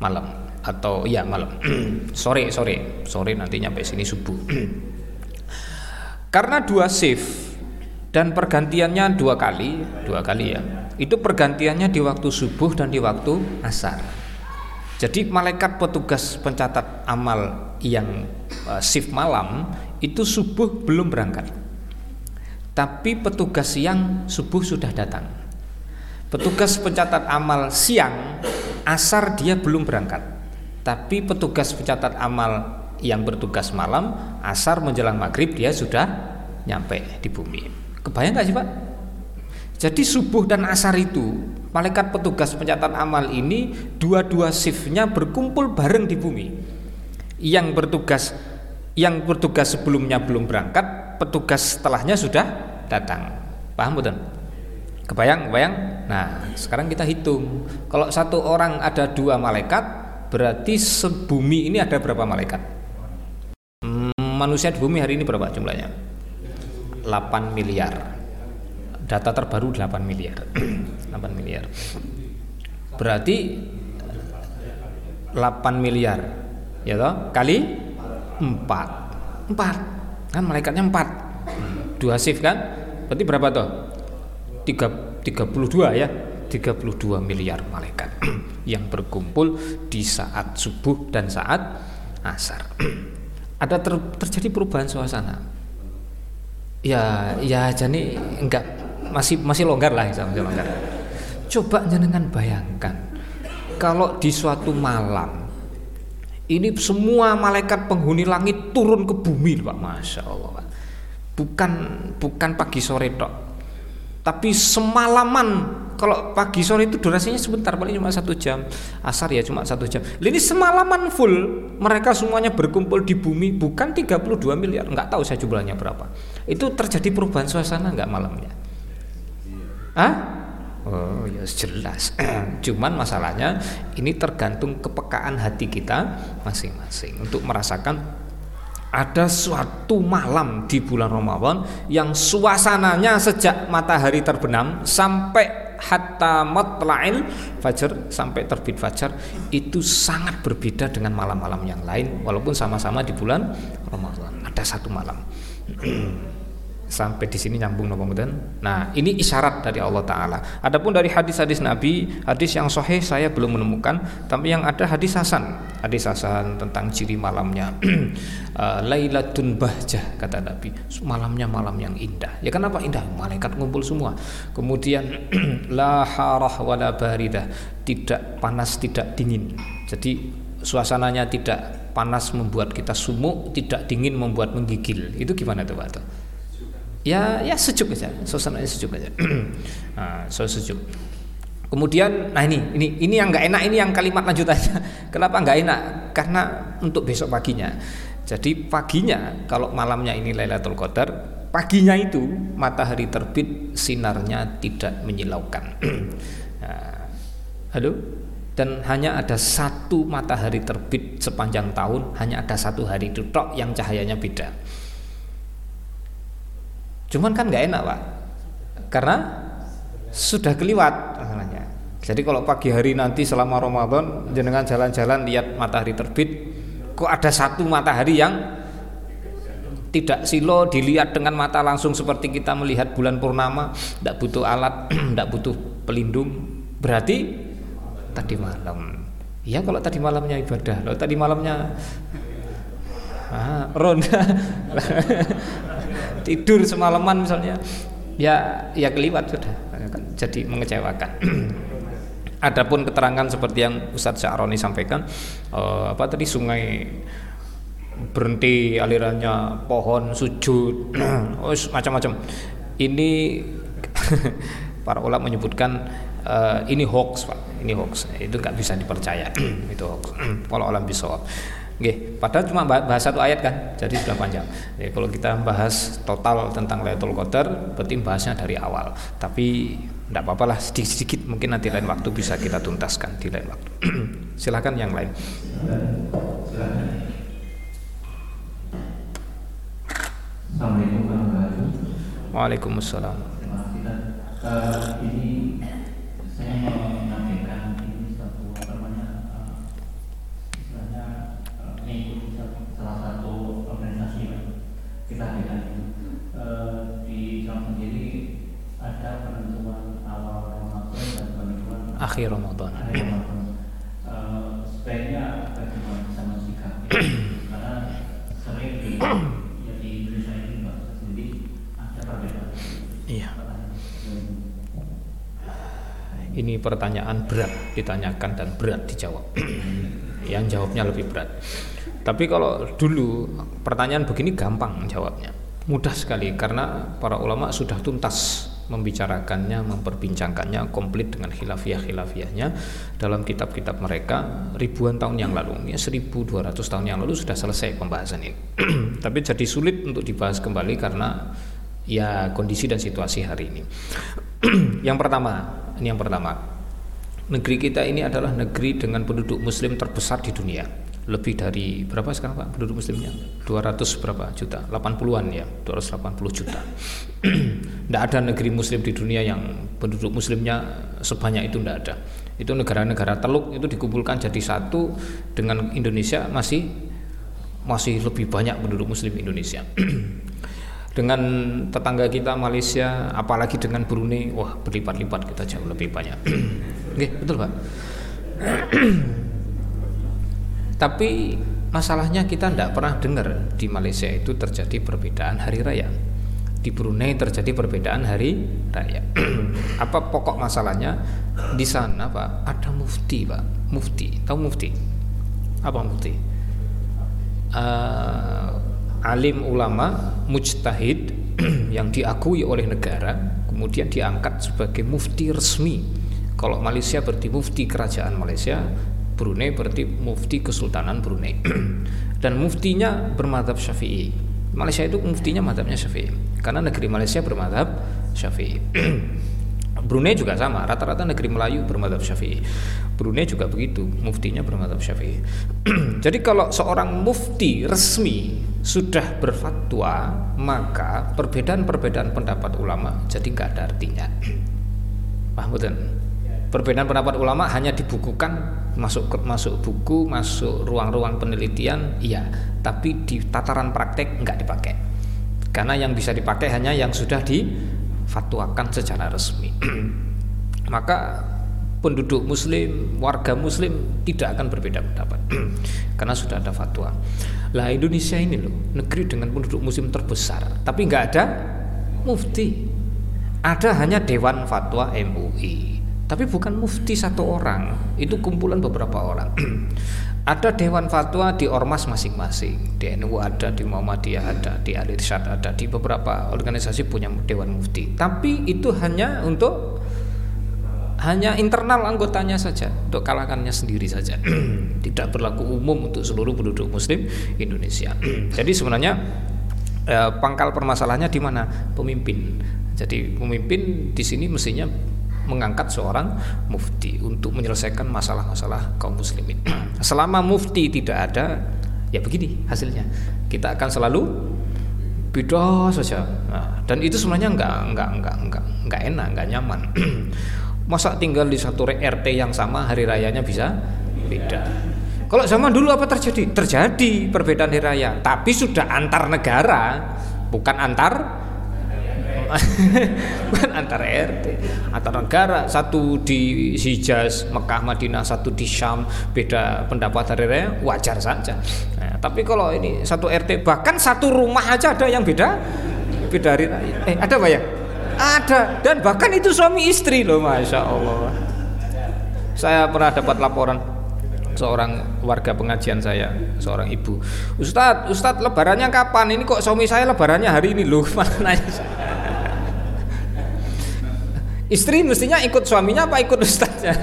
malam. Atau ya malam. Sore sore. Sore nanti nyampe sini subuh. Karena dua shift dan pergantiannya dua kali dua kali ya itu pergantiannya di waktu subuh dan di waktu asar. Jadi malaikat petugas pencatat amal yang uh, shift malam itu subuh belum berangkat. Tapi petugas siang subuh sudah datang. Petugas pencatat amal siang asar dia belum berangkat. Tapi petugas pencatat amal yang bertugas malam asar menjelang maghrib dia sudah nyampe di bumi. Kebayang gak sih pak? Jadi subuh dan asar itu malaikat petugas pencatat amal ini dua-dua shiftnya berkumpul bareng di bumi. Yang bertugas yang bertugas sebelumnya belum berangkat petugas setelahnya sudah datang. Paham betul Kebayang, kebayang? Nah, sekarang kita hitung. Kalau satu orang ada dua malaikat, berarti sebumi ini ada berapa malaikat? Hmm, manusia di bumi hari ini berapa jumlahnya? 8 miliar. Data terbaru 8 miliar. 8 miliar. Berarti 8 miliar. Ya toh? Kali 4. 4. Kan malaikatnya 4. Dua shift kan? Berarti berapa toh? 3, 32 ya 32 miliar malaikat yang berkumpul di saat subuh dan saat asar. Ada ter, terjadi perubahan suasana? Ya ya jadi enggak masih masih longgar lah masih longgar. Coba jenengan bayangkan kalau di suatu malam ini semua malaikat penghuni langit turun ke bumi pak. Masya allah bukan bukan pagi sore dok tapi semalaman kalau pagi sore itu durasinya sebentar paling cuma satu jam. Asar ya cuma satu jam. Ini semalaman full. Mereka semuanya berkumpul di bumi bukan 32 miliar. Nggak tahu saya jumlahnya berapa. Itu terjadi perubahan suasana nggak malamnya? Ah oh ya jelas. Cuman masalahnya ini tergantung kepekaan hati kita masing-masing. Untuk merasakan ada suatu malam di bulan Ramadan yang suasananya sejak matahari terbenam sampai hatta matla'il fajar sampai terbit fajar itu sangat berbeda dengan malam-malam yang lain walaupun sama-sama di bulan Ramadan. Ada satu malam sampai di sini nyambung nopo Nah, ini isyarat dari Allah taala. Adapun dari hadis-hadis Nabi, hadis yang sahih saya belum menemukan, tapi yang ada hadis hasan. Hadis hasan tentang ciri malamnya. Eh, Lailatun bahjah kata Nabi. Malamnya malam yang indah. Ya kenapa indah? Malaikat ngumpul semua. Kemudian la harah wala baridah. Tidak panas, tidak dingin. Jadi suasananya tidak panas membuat kita sumuk, tidak dingin membuat menggigil. Itu gimana tuh Pak? Ya ya sejuk aja. Suasananya sejuk aja. Nah, so sejuk. Kemudian nah ini ini ini yang nggak enak ini yang kalimat lanjutannya. Kenapa nggak enak? Karena untuk besok paginya. Jadi paginya kalau malamnya ini Lailatul Qadar paginya itu matahari terbit sinarnya tidak menyilaukan. nah, halo? Dan hanya ada satu matahari terbit sepanjang tahun, hanya ada satu hari itu tok yang cahayanya beda. Cuman kan nggak enak pak, karena sudah keliwat masalahnya. Jadi kalau pagi hari nanti selama Ramadan jenengan jalan-jalan lihat matahari terbit, kok ada satu matahari yang tidak silo dilihat dengan mata langsung seperti kita melihat bulan purnama tidak butuh alat tidak butuh pelindung. Berarti tadi malam. Ya kalau tadi malamnya ibadah. Kalau tadi malamnya ah, ronda tidur semalaman misalnya. Ya ya keliwat sudah. Jadi mengecewakan. Adapun keterangan seperti yang Ustadz Syaroni sampaikan, uh, apa tadi sungai berhenti alirannya pohon sujud oh, macam-macam ini para ulama menyebutkan uh, ini hoax pak. Ini hoax. Itu nggak bisa dipercaya. Itu hoax. Kalau alam bisa Oke, padahal cuma bahas satu ayat kan, jadi sudah panjang. Jadi kalau kita bahas total tentang Lailatul Qadar, berarti bahasnya dari awal. Tapi tidak apa-apa lah sedikit-sedikit mungkin nanti lain waktu bisa kita tuntaskan di lain waktu. Silakan yang lain. Assalamualaikum warahmatullahi wabarakatuh. Waalaikumsalam. Uh, ini sering di Iya. Ini pertanyaan berat ditanyakan dan berat dijawab. Yang jawabnya lebih berat. Tapi kalau dulu pertanyaan begini gampang jawabnya. Mudah sekali karena para ulama sudah tuntas membicarakannya, memperbincangkannya komplit dengan khilafiah-khilafiahnya dalam kitab-kitab mereka ribuan tahun yang lalu. Ya 1200 tahun yang lalu sudah selesai pembahasan ini. Tapi jadi sulit untuk dibahas kembali karena ya kondisi dan situasi hari ini. yang pertama, ini yang pertama. Negeri kita ini adalah negeri dengan penduduk muslim terbesar di dunia. Lebih dari berapa sekarang Pak penduduk muslimnya? 200 berapa juta? 80-an ya, 280 juta. Tidak ada negeri muslim di dunia yang penduduk muslimnya sebanyak itu tidak ada. Itu negara-negara teluk itu dikumpulkan jadi satu dengan Indonesia masih masih lebih banyak penduduk muslim Indonesia. dengan tetangga kita Malaysia apalagi dengan Brunei wah berlipat-lipat kita jauh lebih banyak oke betul pak tapi masalahnya kita tidak pernah dengar di Malaysia itu terjadi perbedaan hari raya. Di Brunei terjadi perbedaan hari raya. Apa pokok masalahnya? Di sana pak ada mufti pak. Mufti. Tahu mufti? Apa mufti? Uh, alim ulama mujtahid yang diakui oleh negara kemudian diangkat sebagai mufti resmi. Kalau Malaysia berarti mufti kerajaan Malaysia Brunei berarti mufti kesultanan Brunei dan muftinya bermadhab syafi'i Malaysia itu muftinya madhabnya syafi'i karena negeri Malaysia bermadhab syafi'i Brunei juga sama, rata-rata negeri Melayu bermadhab Syafi'i. Brunei juga begitu, muftinya bermadhab Syafi'i. Jadi kalau seorang mufti resmi sudah berfatwa, maka perbedaan-perbedaan pendapat ulama jadi nggak ada artinya. Betul? Perbedaan pendapat ulama hanya dibukukan masuk masuk buku, masuk ruang-ruang penelitian, iya, tapi di tataran praktek nggak dipakai. Karena yang bisa dipakai hanya yang sudah di fatwakan secara resmi. Maka penduduk muslim warga muslim tidak akan berbeda pendapat. Karena sudah ada fatwa. Lah Indonesia ini loh negeri dengan penduduk muslim terbesar tapi nggak ada mufti. Ada hanya Dewan Fatwa MUI tapi bukan mufti satu orang itu kumpulan beberapa orang. Ada dewan fatwa di ormas masing-masing. Di NU ada di Muhammadiyah ada di Al Irsyad ada di beberapa organisasi punya dewan mufti. Tapi itu hanya untuk hanya internal anggotanya saja untuk kalangannya sendiri saja. Tidak berlaku umum untuk seluruh penduduk muslim Indonesia. Jadi sebenarnya eh, pangkal permasalahannya di mana? Pemimpin. Jadi pemimpin di sini mestinya mengangkat seorang mufti untuk menyelesaikan masalah-masalah kaum muslimin. Selama mufti tidak ada, ya begini hasilnya. Kita akan selalu beda saja. Nah, dan itu sebenarnya enggak enggak enggak enggak enggak enak, enggak nyaman. Masa tinggal di satu RT yang sama hari rayanya bisa beda. Kalau zaman dulu apa terjadi? Terjadi perbedaan hari raya, tapi sudah antar negara, bukan antar antar RT antar negara. Satu di Hijaz Mekah Madinah satu di Syam. Beda pendapat hari raya wajar saja. Nah, tapi kalau ini satu RT bahkan satu rumah aja ada yang beda beda raya. Eh ada pak ya? Ada. Dan bahkan itu suami istri loh masya Allah. Saya pernah dapat laporan seorang warga pengajian saya, seorang ibu. Ustadz, Ustadz lebarannya kapan? Ini kok suami saya lebarannya hari ini? Loh. Mana nanya Istri mestinya ikut suaminya apa ikut ustaznya?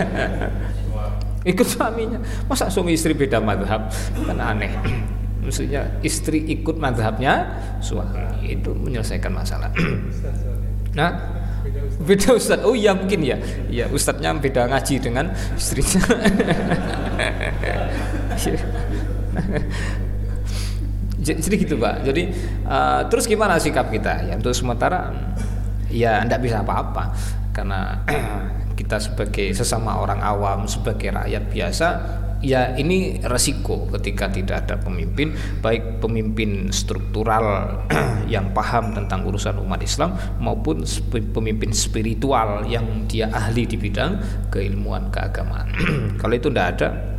ikut suaminya. Masa suami istri beda madhab? Kan aneh. Mestinya istri ikut madhabnya suami itu menyelesaikan masalah. nah, beda ustad. Oh iya mungkin ya. Ya ustadnya beda ngaji dengan istrinya. Jadi gitu pak. Jadi uh, terus gimana sikap kita? Ya untuk sementara ya tidak bisa apa-apa karena kita sebagai sesama orang awam sebagai rakyat biasa ya ini resiko ketika tidak ada pemimpin baik pemimpin struktural yang paham tentang urusan umat Islam maupun pemimpin spiritual yang dia ahli di bidang keilmuan keagamaan. Kalau itu tidak ada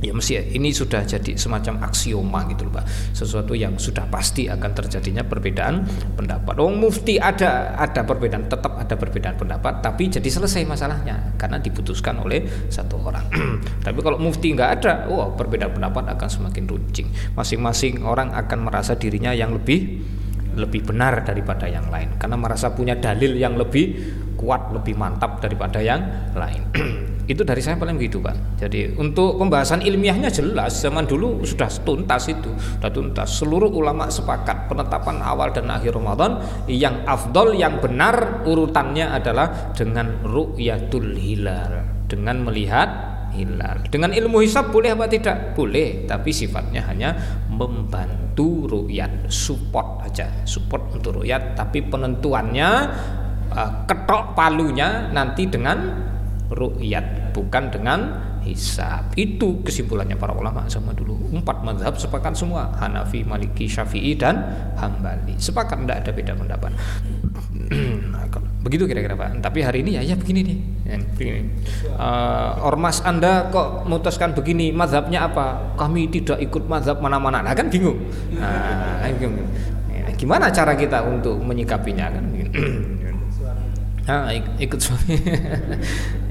ya mesti ya, ini sudah jadi semacam aksioma gitu loh Pak. Sesuatu yang sudah pasti akan terjadinya perbedaan pendapat. Oh mufti ada ada perbedaan tetap ada perbedaan pendapat tapi jadi selesai masalahnya karena diputuskan oleh satu orang. Tapi kalau mufti nggak ada oh perbedaan pendapat akan semakin runcing. Masing-masing orang akan merasa dirinya yang lebih lebih benar daripada yang lain. Karena merasa punya dalil yang lebih kuat lebih mantap daripada yang lain. Itu dari saya paling begitu pak. Jadi untuk pembahasan ilmiahnya jelas. Zaman dulu sudah tuntas itu. Sudah tuntas. Seluruh ulama sepakat penetapan awal dan akhir Ramadan yang afdol yang benar urutannya adalah dengan ru'yatul hilal. Dengan melihat hilal. Dengan ilmu hisab boleh apa tidak? Boleh. Tapi sifatnya hanya membantu ru'yat support aja. Support untuk ru'yat tapi penentuannya uh, ketok palunya nanti dengan ru'yat bukan dengan hisab. Itu kesimpulannya para ulama sama dulu. Empat madhab sepakat semua. Hanafi, Maliki, Syafi'i dan Hambali. Sepakat tidak ada beda pendapat. Begitu kira-kira Pak. Tapi hari ini ya ya begini nih. Ya, begini. Uh, ormas anda kok memutuskan begini madhabnya apa? Kami tidak ikut madhab mana-mana. Nah kan bingung. Nah, bingung. Ya, gimana cara kita untuk menyikapinya kan Ah, ikut suami.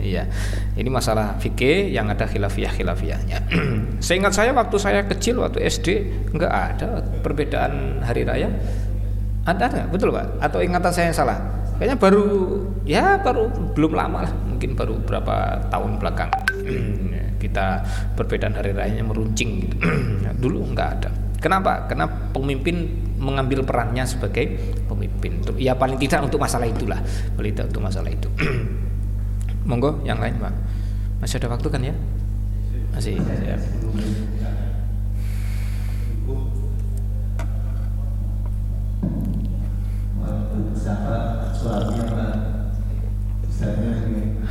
Iya. Ini masalah fikih yang ada khilafiyah khilafiyahnya. Seingat saya waktu saya kecil waktu SD enggak ada perbedaan hari raya. Ada enggak? Betul, Pak? Atau ingatan saya yang salah? Kayaknya baru ya baru belum lama lah, mungkin baru berapa tahun belakang. Kita perbedaan hari rayanya meruncing gitu. Dulu enggak ada. Kenapa? Karena pemimpin mengambil perannya sebagai pemimpin. Ya paling tidak untuk masalah itulah, paling tidak untuk masalah itu. Monggo yang lain pak. Masih ada waktu kan ya? Masih. Ya.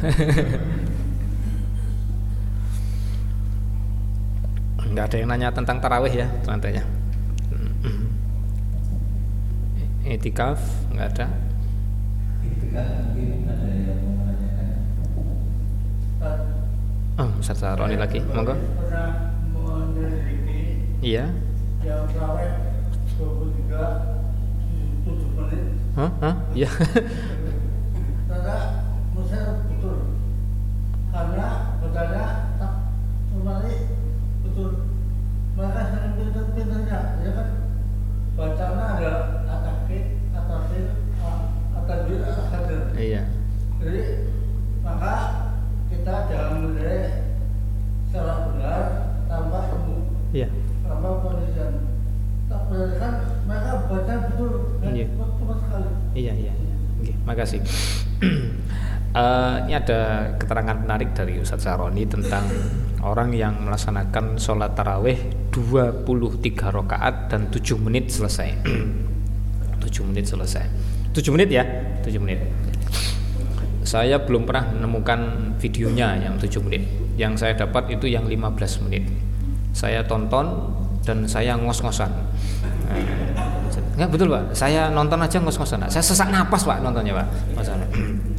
nggak ada yang nanya tentang tarawih ya selanjutnya etikaf nggak ada Oh, Ustaz Roni lagi, monggo. Iya. Yang tarawih 23 7 menit. Hah? Hah? Iya. Karena betul. Tak kembali mereka sering pintar-pintarnya ya kan bacanya ada atakid atasin atadir atadir iya jadi maka kita jangan menilai secara benar tanpa ilmu iya tanpa penelitian tak penelitian mereka baca betul Iya iya. iya. Oke, makasih. Eh, ini ada keterangan menarik dari Ustadz Saroni tentang orang yang melaksanakan sholat taraweh 23 rakaat dan 7 menit selesai. 7 menit selesai. 7 menit ya, 7 menit. Saya belum pernah menemukan videonya yang 7 menit. Yang saya dapat itu yang 15 menit. Saya tonton dan saya ngos-ngosan. Enggak betul pak, saya nonton aja ngos-ngosan. Saya sesak napas pak nontonnya pak.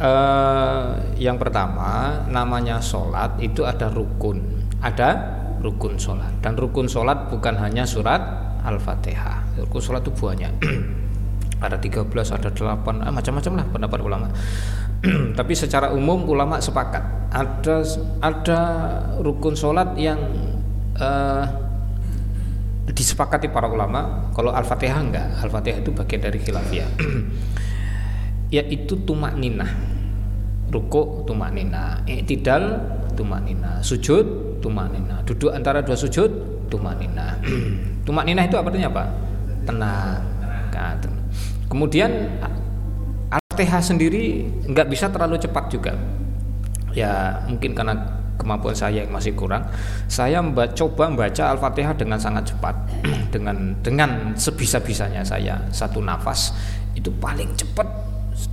Eh, yang pertama namanya sholat itu ada rukun, ada rukun sholat dan rukun sholat bukan hanya surat al-fatihah. Rukun sholat itu banyak. ada 13, ada 8, ah, macam-macam lah pendapat ulama. Tapi secara umum ulama sepakat ada ada rukun sholat yang eh, disepakati para ulama. Kalau al-fatihah enggak, al-fatihah itu bagian dari khilafiyah. yaitu tumak ninah. Ruku tumak ninah. I'tidal tumak ninah. Sujud tumak ninah. Duduk antara dua sujud tumak ninah. Tumak ninah itu artinya apa? Tenang. Nah, kemudian al-fatihah sendiri nggak bisa terlalu cepat juga. Ya mungkin karena kemampuan saya yang masih kurang. Saya membaca, coba membaca al-fatihah dengan sangat cepat. Dengan dengan sebisa-bisanya saya. Satu nafas itu paling cepat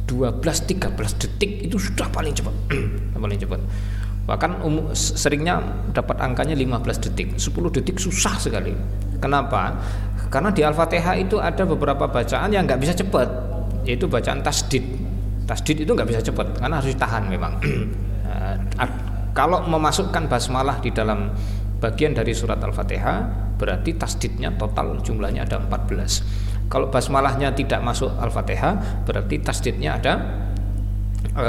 12-13 detik itu sudah paling cepat. Paling cepat. Bahkan um, seringnya dapat angkanya 15 detik. 10 detik susah sekali. Kenapa? Karena di Al-Fatihah itu ada beberapa bacaan yang nggak bisa cepat. Yaitu bacaan tasdid. Tasdid itu nggak bisa cepat karena harus ditahan memang. Nah, kalau memasukkan basmalah di dalam bagian dari surat Al-Fatihah berarti tasdidnya total jumlahnya ada 14 kalau basmalahnya tidak masuk Al-Fatihah berarti tasdidnya ada e,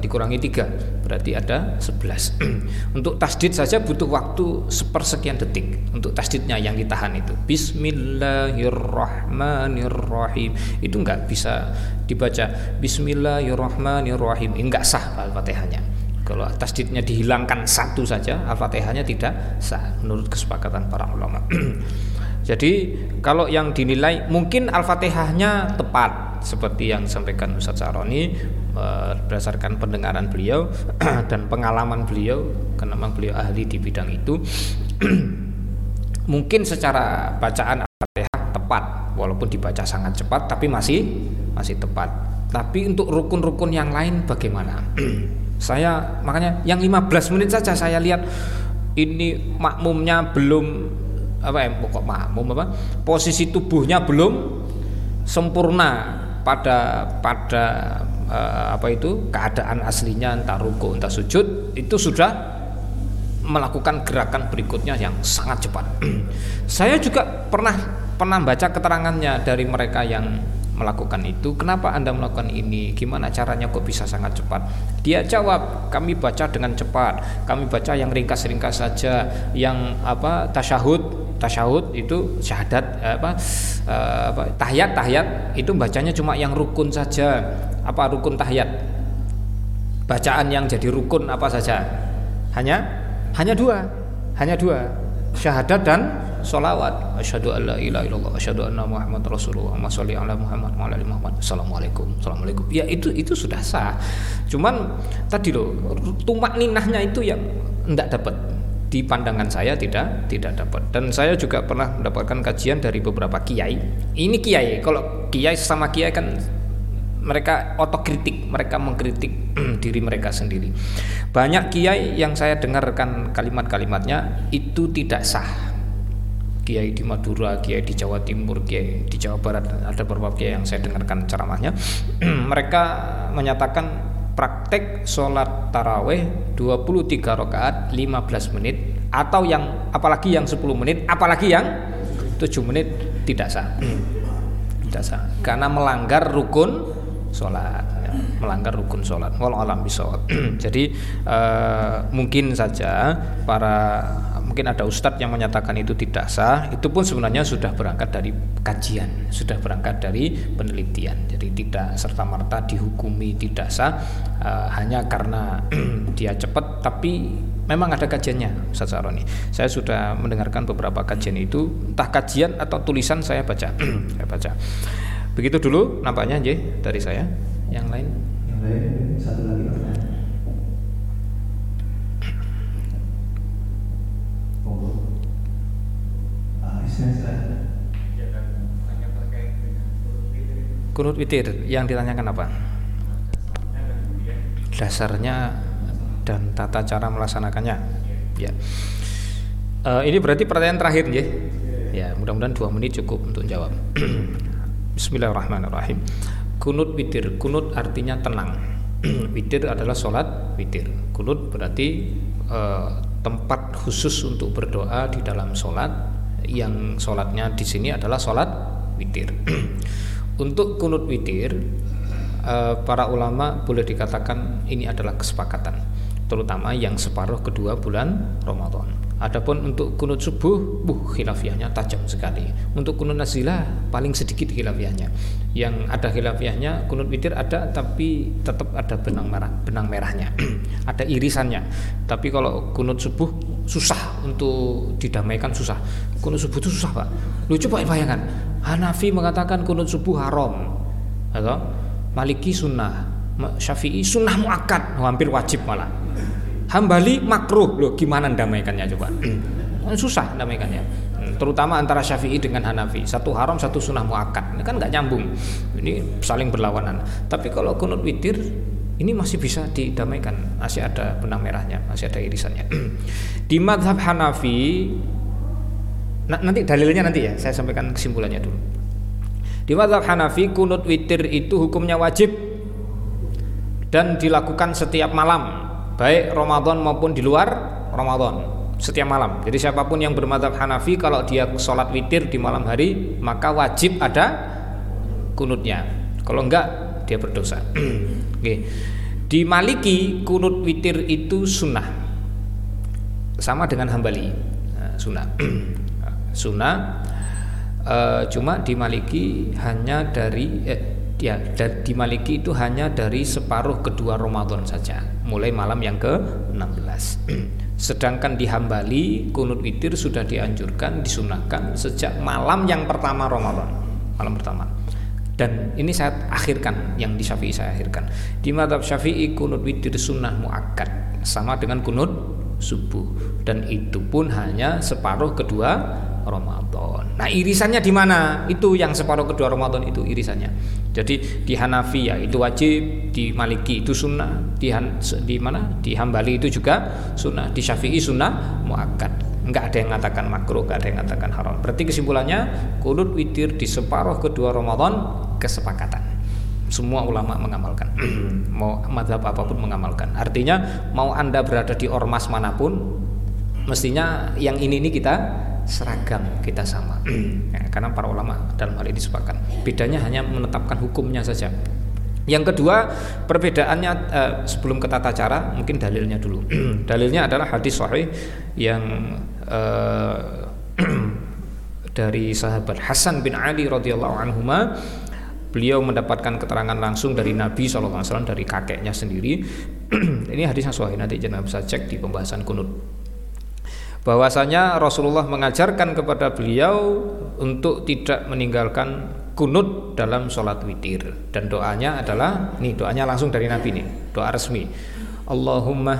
dikurangi tiga. Berarti ada 11 untuk tasdid saja butuh waktu sepersekian detik untuk tasdidnya yang ditahan itu. Bismillahirrahmanirrahim. Itu enggak bisa dibaca. Bismillahirrahmanirrahim. Enggak sah Al-Fatihahnya. Kalau tasdidnya dihilangkan satu saja Al-Fatihahnya tidak sah menurut kesepakatan para ulama Jadi kalau yang dinilai mungkin Al-Fatihahnya tepat seperti yang disampaikan Ustaz Saroni eh, berdasarkan pendengaran beliau dan pengalaman beliau karena memang beliau ahli di bidang itu mungkin secara bacaan Al-Fatihah tepat walaupun dibaca sangat cepat tapi masih masih tepat. Tapi untuk rukun-rukun yang lain bagaimana? saya makanya yang 15 menit saja saya lihat ini makmumnya belum apa ya? Pokok makmum apa? Posisi tubuhnya belum sempurna pada pada uh, apa itu? Keadaan aslinya entah ruku entah sujud itu sudah melakukan gerakan berikutnya yang sangat cepat. Saya juga pernah pernah baca keterangannya dari mereka yang melakukan itu kenapa anda melakukan ini? Gimana caranya kok bisa sangat cepat? Dia jawab kami baca dengan cepat. Kami baca yang ringkas-ringkas saja yang apa tasyahud. Tasyahud itu syahadat apa, eh, apa tahiyat tahiyat itu bacanya cuma yang rukun saja. Apa rukun tahiyat? Bacaan yang jadi rukun apa saja? Hanya hanya dua. Hanya dua. Syahadat dan solawat asyhadu alla ilaha illallah asyhadu anna muhammad rasulullah. Muhammad sholli ala muhammad wa ala muhammad. Assalamualaikum. Assalamualaikum. Ya itu itu sudah sah. Cuman tadi loh tumak ninahnya itu yang tidak dapat. Di pandangan saya tidak tidak dapat. Dan saya juga pernah mendapatkan kajian dari beberapa kiai. Ini kiai kalau kiai sama kiai kan mereka otokritik, mereka mengkritik diri mereka sendiri. Banyak kiai yang saya dengarkan kalimat-kalimatnya itu tidak sah kiai di Madura, kiai di Jawa Timur, kiai di Jawa Barat ada beberapa kiai yang saya dengarkan ceramahnya. Mereka menyatakan praktek sholat taraweh 23 rakaat 15 menit atau yang apalagi yang 10 menit apalagi yang 7 menit tidak sah. Tidak sah. Karena melanggar rukun sholat ya, melanggar rukun sholat. Walau alam bisawab. Jadi uh, mungkin saja para mungkin ada ustadz yang menyatakan itu tidak sah itu pun sebenarnya sudah berangkat dari kajian sudah berangkat dari penelitian jadi tidak serta merta dihukumi tidak sah uh, hanya karena dia cepat tapi memang ada kajiannya Ustaz Saroni saya sudah mendengarkan beberapa kajian itu entah kajian atau tulisan saya baca saya baca Begitu dulu nampaknya J dari saya. Yang lain? Yang lain satu lagi Kunut witir yang ditanyakan apa? Dasarnya dan tata cara melaksanakannya. Ya. Eh, ini berarti pertanyaan terakhir ya. Ya, mudah-mudahan dua menit cukup untuk jawab. Bismillahirrahmanirrahim. Kunut witir, kunut artinya tenang. witir adalah sholat witir. Kunut berarti eh, tempat khusus untuk berdoa di dalam sholat. Yang sholatnya di sini adalah sholat witir. Untuk kunut witir, eh, para ulama boleh dikatakan ini adalah kesepakatan, terutama yang separuh kedua bulan Ramadan. Adapun untuk kunut subuh, buh khilafiahnya tajam sekali. Untuk kunut nazilah paling sedikit khilafiahnya. Yang ada khilafiahnya kunut witir ada tapi tetap ada benang merah, benang merahnya. ada irisannya. Tapi kalau kunut subuh susah untuk didamaikan susah. Kunut subuh itu susah, Pak. Lu coba bayangkan. Hanafi mengatakan kunut subuh haram. Atau Maliki sunnah, Syafi'i sunnah muakkad, hampir wajib malah. Hambali makruh. Loh gimana damaikannya coba? Susah damaikannya terutama antara Syafi'i dengan Hanafi. Satu haram satu sunnah muakkad. Ini kan nggak nyambung. Ini saling berlawanan. Tapi kalau kunut witir ini masih bisa didamaikan. Masih ada benang merahnya masih ada irisannya. Di madhab Hanafi nanti dalilnya nanti ya. Saya sampaikan kesimpulannya dulu. Di madhab Hanafi kunut witir itu hukumnya wajib dan dilakukan setiap malam baik Ramadan maupun di luar Ramadan setiap malam. Jadi siapa pun yang bermadhab Hanafi kalau dia sholat witir di malam hari maka wajib ada kunutnya. Kalau enggak dia berdosa. Oke. Di Maliki kunut witir itu sunnah sama dengan Hambali nah, sunnah. sunnah e, cuma di Maliki hanya dari eh, ya dan di Maliki itu hanya dari separuh kedua Ramadan saja mulai malam yang ke-16 sedangkan di Hambali kunut witir sudah dianjurkan disunahkan sejak malam yang pertama Ramadan malam pertama. Dan ini saya akhirkan yang di Syafi'i saya akhirkan. Di madhab Syafi'i kunut witir sunnah muakkad sama dengan kunut subuh. Dan itu pun hanya separuh kedua Ramadan. Nah irisannya di mana? Itu yang separuh kedua Ramadan itu irisannya. Jadi di Hanafi ya itu wajib, di Maliki itu sunnah, di Han, di mana? Di Hambali itu juga sunnah, di Syafi'i sunnah muakkad. Enggak ada yang mengatakan makruh, enggak ada yang mengatakan haram. Berarti kesimpulannya kunut witir di separuh kedua Ramadan kesepakatan. Semua ulama mengamalkan, mau madhab apa pun mengamalkan. Artinya mau anda berada di ormas mana pun, mestinya yang ini ini kita seragam kita sama. Ya, karena para ulama dalam hal ini sepakat. Bedanya hanya menetapkan hukumnya saja. Yang kedua perbedaannya eh, sebelum ke tata cara mungkin dalilnya dulu. Dalilnya adalah hadis sahih yang eh, dari sahabat Hasan bin Ali radhiyallahu anhu beliau mendapatkan keterangan langsung dari Nabi SAW dari kakeknya sendiri. Ini hadisnya sahih nanti jangan bisa cek di pembahasan kunut bahwasanya Rasulullah mengajarkan kepada beliau untuk tidak meninggalkan kunut dalam sholat witir. Dan doanya adalah nih doanya langsung dari Nabi nih doa resmi. Allahumma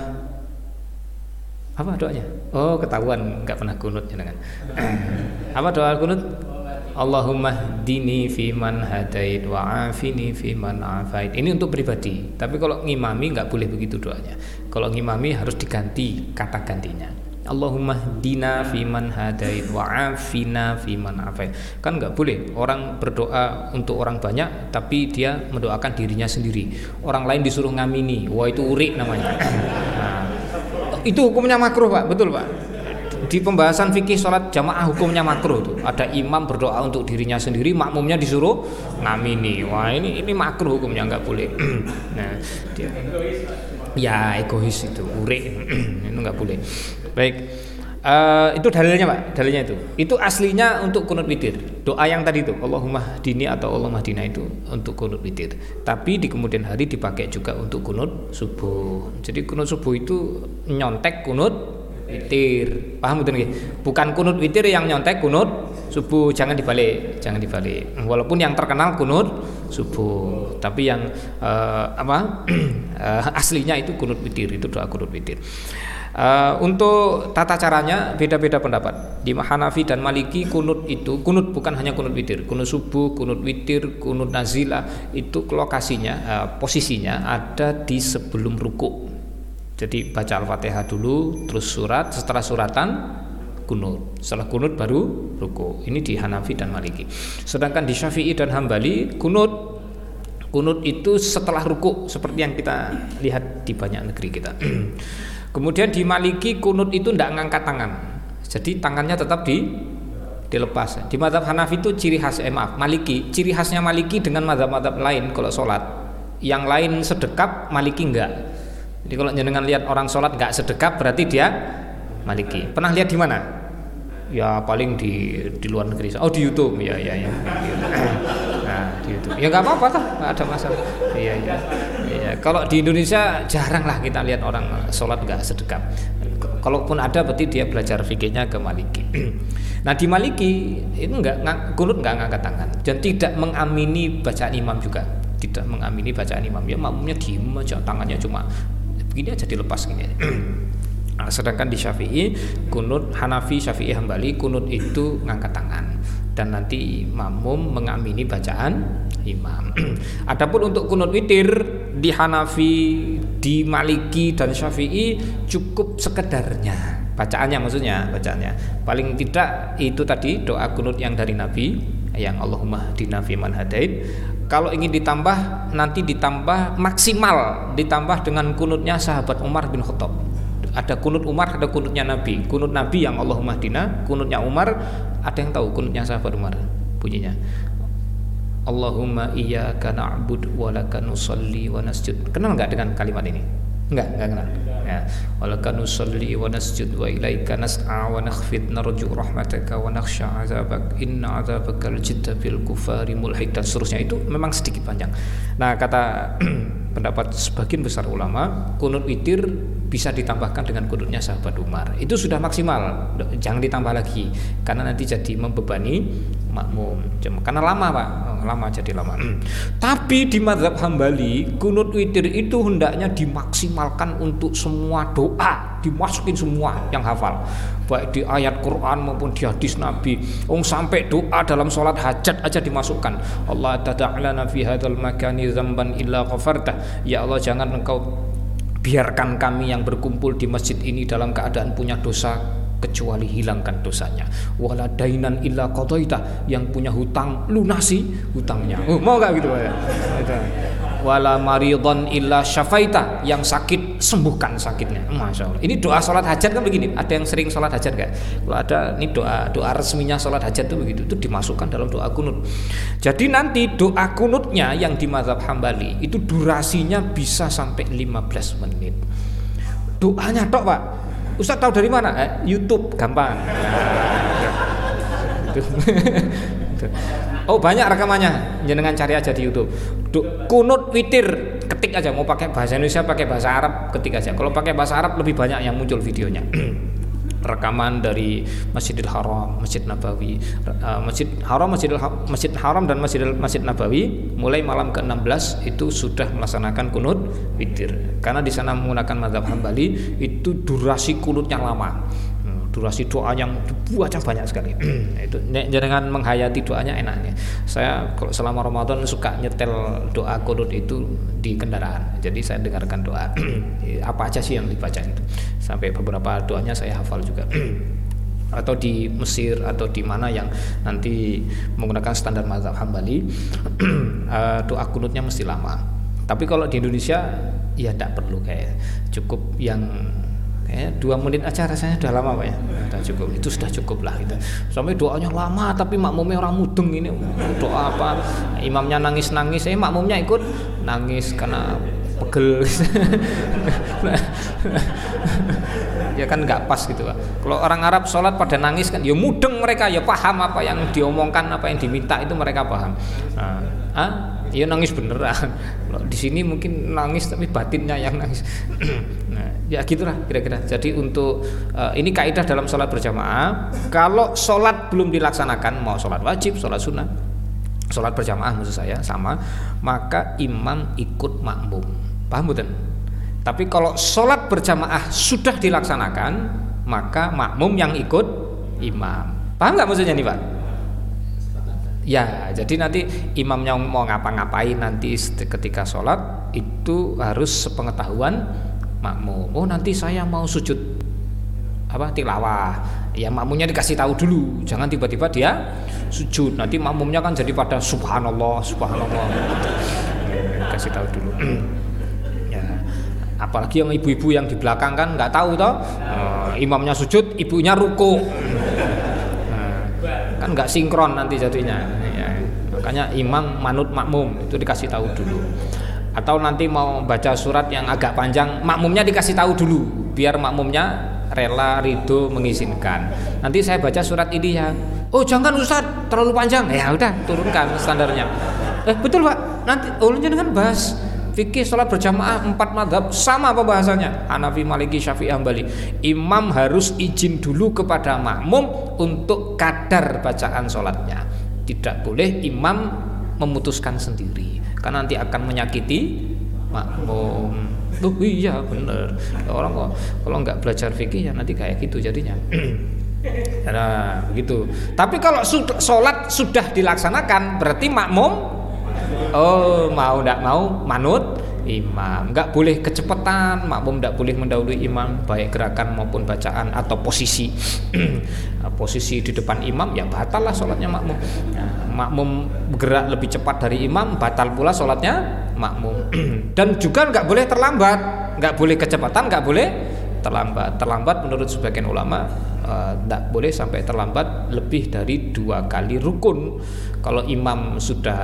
apa doanya? Oh ketahuan nggak pernah kunut jangan apa doa kunut? Allahumma dini fiman hadait wa afini fiman afait. Ini untuk pribadi tapi kalau ngimami nggak boleh begitu doanya. Kalau ngimami harus diganti kata gantinya Allahumma dina fiman hadait wa afina fiman afait. Kan nggak boleh orang berdoa untuk orang banyak tapi dia mendoakan dirinya sendiri. Orang lain disuruh ngamini. Wah itu urik namanya. Nah, itu hukumnya makruh, Pak. Betul, Pak. Di pembahasan fikih sholat jamaah hukumnya makruh tuh. Ada imam berdoa untuk dirinya sendiri, makmumnya disuruh ngamini. Wah ini ini makruh hukumnya nggak boleh. nah, dia, ya egois itu, urik itu nggak boleh. Baik. Uh, itu dalilnya pak, dalilnya itu. Itu aslinya untuk kunut witir. Doa yang tadi itu, Allahumma dini atau Allahumma dina itu untuk kunut witir. Tapi di kemudian hari dipakai juga untuk kunut subuh. Jadi kunut subuh itu nyontek kunut witir. Paham betul nggih? Bukan kunut witir yang nyontek kunut subuh jangan dibalik, jangan dibalik. Walaupun yang terkenal kunut subuh, tapi yang uh, apa uh, aslinya itu kunut witir, itu doa kunut witir. Uh, untuk tata caranya beda-beda pendapat. Di Hanafi dan Maliki kunut itu kunut bukan hanya kunut witir, kunut subuh, kunut witir, kunut nazila itu lokasinya uh, posisinya ada di sebelum ruku. Jadi baca Al-Fatihah dulu, terus surat, setelah suratan kunut. Setelah kunut baru ruku. Ini di Hanafi dan Maliki. Sedangkan di Syafi'i dan Hambali kunut kunut itu setelah ruku seperti yang kita lihat di banyak negeri kita. Kemudian di Maliki kunut itu tidak ngangkat tangan. Jadi tangannya tetap di dilepas. Di madhab Hanafi itu ciri khas eh, maaf Maliki, ciri khasnya Maliki dengan madhab-madhab lain kalau sholat. Yang lain sedekap, Maliki enggak. Jadi kalau jenengan lihat orang sholat enggak sedekap berarti dia Maliki. Pernah lihat di mana? Ya paling di di luar negeri. Oh di YouTube ya ya ya. Nah di YouTube. Ya nggak apa-apa nggak ada masalah. Iya iya. Kalau di Indonesia jarang lah kita lihat orang sholat nggak sedekap. Kalaupun ada berarti dia belajar fikihnya ke Maliki. nah di Maliki itu nggak kunut nggak ngangkat tangan dan tidak mengamini bacaan imam juga. Tidak mengamini bacaan imam ya makmumnya diem aja tangannya cuma begini aja dilepas gini. Nah, sedangkan di Syafi'i kunut Hanafi Syafi'i Hambali kunut itu ngangkat tangan dan nanti makmum mengamini bacaan imam. Adapun untuk kunut witir di Hanafi, di Maliki dan Syafi'i cukup sekedarnya. Bacaannya maksudnya, bacaannya. Paling tidak itu tadi doa kunut yang dari Nabi yang Allahumma dina man hadait. Kalau ingin ditambah nanti ditambah maksimal ditambah dengan kunutnya sahabat Umar bin Khattab ada kunut Umar, ada kunutnya Nabi. Kunut Nabi yang Allahumma dina, kunutnya Umar ada yang tahu kunutnya sahabat Umar bunyinya. Allahumma iyyaka na'bud wa laka nusalli wa nasjud. Kenal nggak dengan kalimat ini? Enggak, enggak kenal. Ya. Wa laka nusalli wa nasjud wa ilaika nas'a wa nakhfid narju rahmataka wa nakhsha 'adzabak inna 'adzabaka al-jidda bil kufari mulhid dan seterusnya itu memang sedikit panjang. Nah, kata pendapat sebagian besar ulama, kunut witir bisa ditambahkan dengan kunutnya sahabat Umar. Itu sudah maksimal, jangan ditambah lagi karena nanti jadi membebani makmum. Karena lama pak, lama jadi lama. Tapi di madhab Hambali kunut witir itu hendaknya dimaksimalkan untuk semua doa, dimasukin semua yang hafal, baik di ayat Quran maupun di hadis Nabi. Ong sampai doa dalam sholat hajat aja dimasukkan. Allah tada'lana fi hadzal makani dzamban illa ghafarta. Ya Allah jangan engkau biarkan kami yang berkumpul di masjid ini dalam keadaan punya dosa kecuali hilangkan dosanya. Wala dainan illa qadaita yang punya hutang lunasi hutangnya. Oh, mau gak gitu ya wala maridon illa syafaita. Yang sakit sembuhkan sakitnya. Masya Allah ini doa sholat hajat kan begini? Ada yang sering sholat hajat gak kalau ada ini doa doa resminya sholat hajat itu begitu. Itu dimasukkan dalam doa kunut. Jadi nanti doa kunutnya yang di mazhab hambali itu durasinya bisa sampai 15 menit. Doanya tok pak. Ustaz tahu dari mana? Eh, YouTube gampang. Oh banyak rekamannya, jenengan cari aja di YouTube. kunut witir, ketik aja. Mau pakai bahasa Indonesia, pakai bahasa Arab, ketik aja. Kalau pakai bahasa Arab lebih banyak yang muncul videonya. rekaman dari Masjidil Haram, Masjid Nabawi, uh, Masjid Haram, Masjidil ha Masjid Haram dan Masjidil Masjid Nabawi mulai malam ke-16 itu sudah melaksanakan kunut witir. Karena di sana menggunakan mazhab Hambali itu durasi kunutnya lama durasi doa yang dibaca banyak sekali. Itu jangan menghayati doanya enaknya. Saya kalau selama Ramadan suka nyetel doa kunut itu di kendaraan. Jadi saya dengarkan doa. Apa aja sih yang dibaca itu? Sampai beberapa doanya saya hafal juga. Atau di Mesir atau di mana yang nanti menggunakan standar mazhab Hambali eh, doa kunutnya mesti lama. Tapi kalau di Indonesia ya tidak perlu kayak cukup yang ya, dua menit aja rasanya sudah lama pak ya. Sudah cukup. Itu sudah cukup lah gitu. Sampai doanya lama tapi makmumnya orang mudeng ini. Doa apa? Imamnya nangis nangis eh makmumnya ikut? Nangis karena pegel. Ya kan nggak pas gitu Pak. Kalau orang Arab sholat pada nangis kan, ya mudeng mereka. Ya paham apa yang diomongkan, apa yang diminta itu mereka paham. Nah, ah, ya nangis beneran. Di sini mungkin nangis tapi batinnya yang nangis. nah, ya gitulah kira-kira. Jadi untuk uh, ini kaidah dalam sholat berjamaah. Kalau sholat belum dilaksanakan, mau sholat wajib, sholat sunnah, sholat berjamaah maksud saya sama, maka imam ikut makmum. Paham betul? Tapi kalau sholat berjamaah sudah dilaksanakan, maka makmum yang ikut imam. Paham nggak maksudnya nih Pak? Ya, jadi nanti imamnya mau ngapa-ngapain nanti ketika sholat itu harus sepengetahuan makmum. Oh nanti saya mau sujud apa tilawah. Ya makmumnya dikasih tahu dulu, jangan tiba-tiba dia sujud. Nanti makmumnya kan jadi pada subhanallah, subhanallah. Kasih tahu dulu apalagi yang ibu-ibu yang di belakang kan nggak tahu toh uh, imamnya sujud ibunya ruku kan nggak sinkron nanti jadinya ya. makanya imam manut makmum itu dikasih tahu dulu. Atau nanti mau baca surat yang agak panjang makmumnya dikasih tahu dulu biar makmumnya rela ridho mengizinkan. Nanti saya baca surat ini ya. Oh jangan Ustaz terlalu panjang. Ya udah turunkan standarnya. Eh betul pak. Nanti oh kan bahas fikih sholat berjamaah empat madhab sama apa bahasanya? Hanafi Maliki Syafi'i Hambali. Imam harus izin dulu kepada makmum untuk kadar bacaan sholatnya. Tidak boleh imam memutuskan sendiri karena nanti akan menyakiti makmum. Oh iya bener. Orang kok kalau nggak belajar fikih ya nanti kayak gitu jadinya. Nah begitu Tapi kalau sholat sudah dilaksanakan Berarti makmum Oh mau tidak mau manut. Imam. Nggak boleh kecepatan makmum tidak boleh mendahului imam baik gerakan maupun bacaan atau posisi. Posisi di depan imam ya batal lah sholatnya makmum. Nah, makmum bergerak lebih cepat dari imam batal pula sholatnya makmum. Dan juga nggak boleh terlambat. Nggak boleh kecepatan nggak boleh terlambat. Terlambat menurut sebagian ulama tidak uh, boleh sampai terlambat lebih dari dua kali rukun. Kalau imam sudah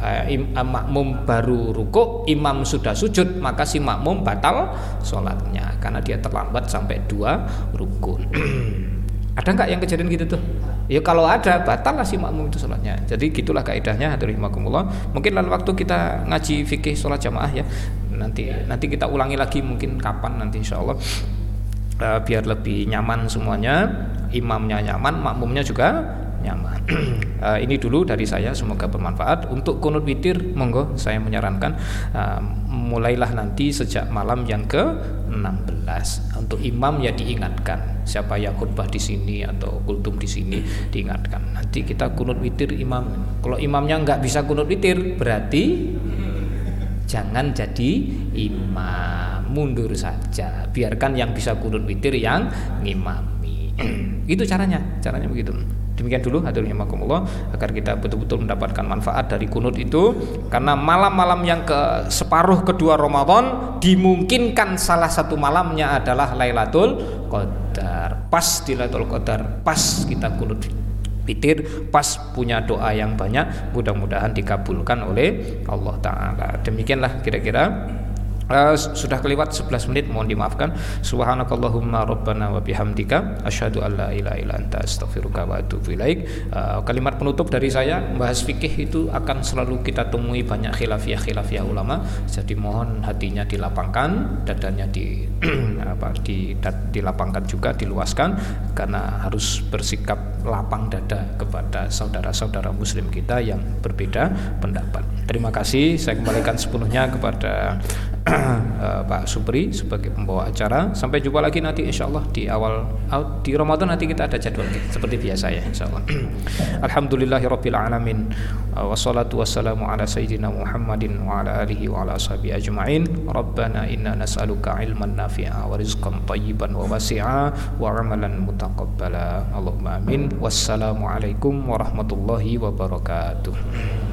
uh, im, uh, makmum baru ruku imam sudah sujud maka si makmum batal sholatnya karena dia terlambat sampai dua rukun. Ada nggak yang kejadian gitu tuh? Ya kalau ada batal lah si makmum itu sholatnya. Jadi gitulah kaidahnya. Hadirin mungkin lalu waktu kita ngaji fikih sholat jamaah ya. Nanti nanti kita ulangi lagi mungkin kapan nanti insya Allah uh, biar lebih nyaman semuanya. Imamnya nyaman makmumnya juga nyaman. Uh, ini dulu dari saya semoga bermanfaat. Untuk kunut witir monggo saya menyarankan uh, mulailah nanti sejak malam yang ke 16 untuk imam ya diingatkan. Siapa yang khutbah di sini atau kultum di sini diingatkan. Nanti kita kunut witir imam. Kalau imamnya nggak bisa kunut witir berarti jangan jadi imam. Mundur saja. Biarkan yang bisa kunut witir yang ngimami. Itu caranya. Caranya begitu. Demikian dulu hadirin rahimakumullah agar kita betul-betul mendapatkan manfaat dari kunut itu. Karena malam-malam yang ke separuh kedua Ramadan dimungkinkan salah satu malamnya adalah Lailatul Qadar. Pas di Lailatul Qadar pas kita kunut witir pas punya doa yang banyak mudah-mudahan dikabulkan oleh Allah taala. Demikianlah kira-kira Uh, sudah kelewat 11 menit mohon dimaafkan. Subhanakallahumma rabbana wa bihamdika asyhadu an la ilaha illa anta astaghfiruka wa atubu ilaik. Uh, kalimat penutup dari saya membahas fikih itu akan selalu kita temui banyak khilafiah-khilafiah ulama. Jadi mohon hatinya dilapangkan dadanya di apa di dilapangkan juga diluaskan karena harus bersikap lapang dada kepada saudara-saudara muslim kita yang berbeda pendapat. Terima kasih. Saya kembalikan sepenuhnya kepada Pak Supri sebagai pembawa acara. Sampai jumpa lagi nanti insya Allah di awal di Ramadan nanti kita ada jadwal seperti biasa ya insya Allah. Alhamdulillahirabbil alamin. Uh, wassalatu wassalamu ala sayyidina Muhammadin wa ala alihi wa ala ajma'in. Rabbana inna nas'aluka ilman nafi'a wa rizqan tayyiban wa wasi'a wa amalan mutaqabbala. Allahumma amin. Wassalamualaikum warahmatullahi wabarakatuh.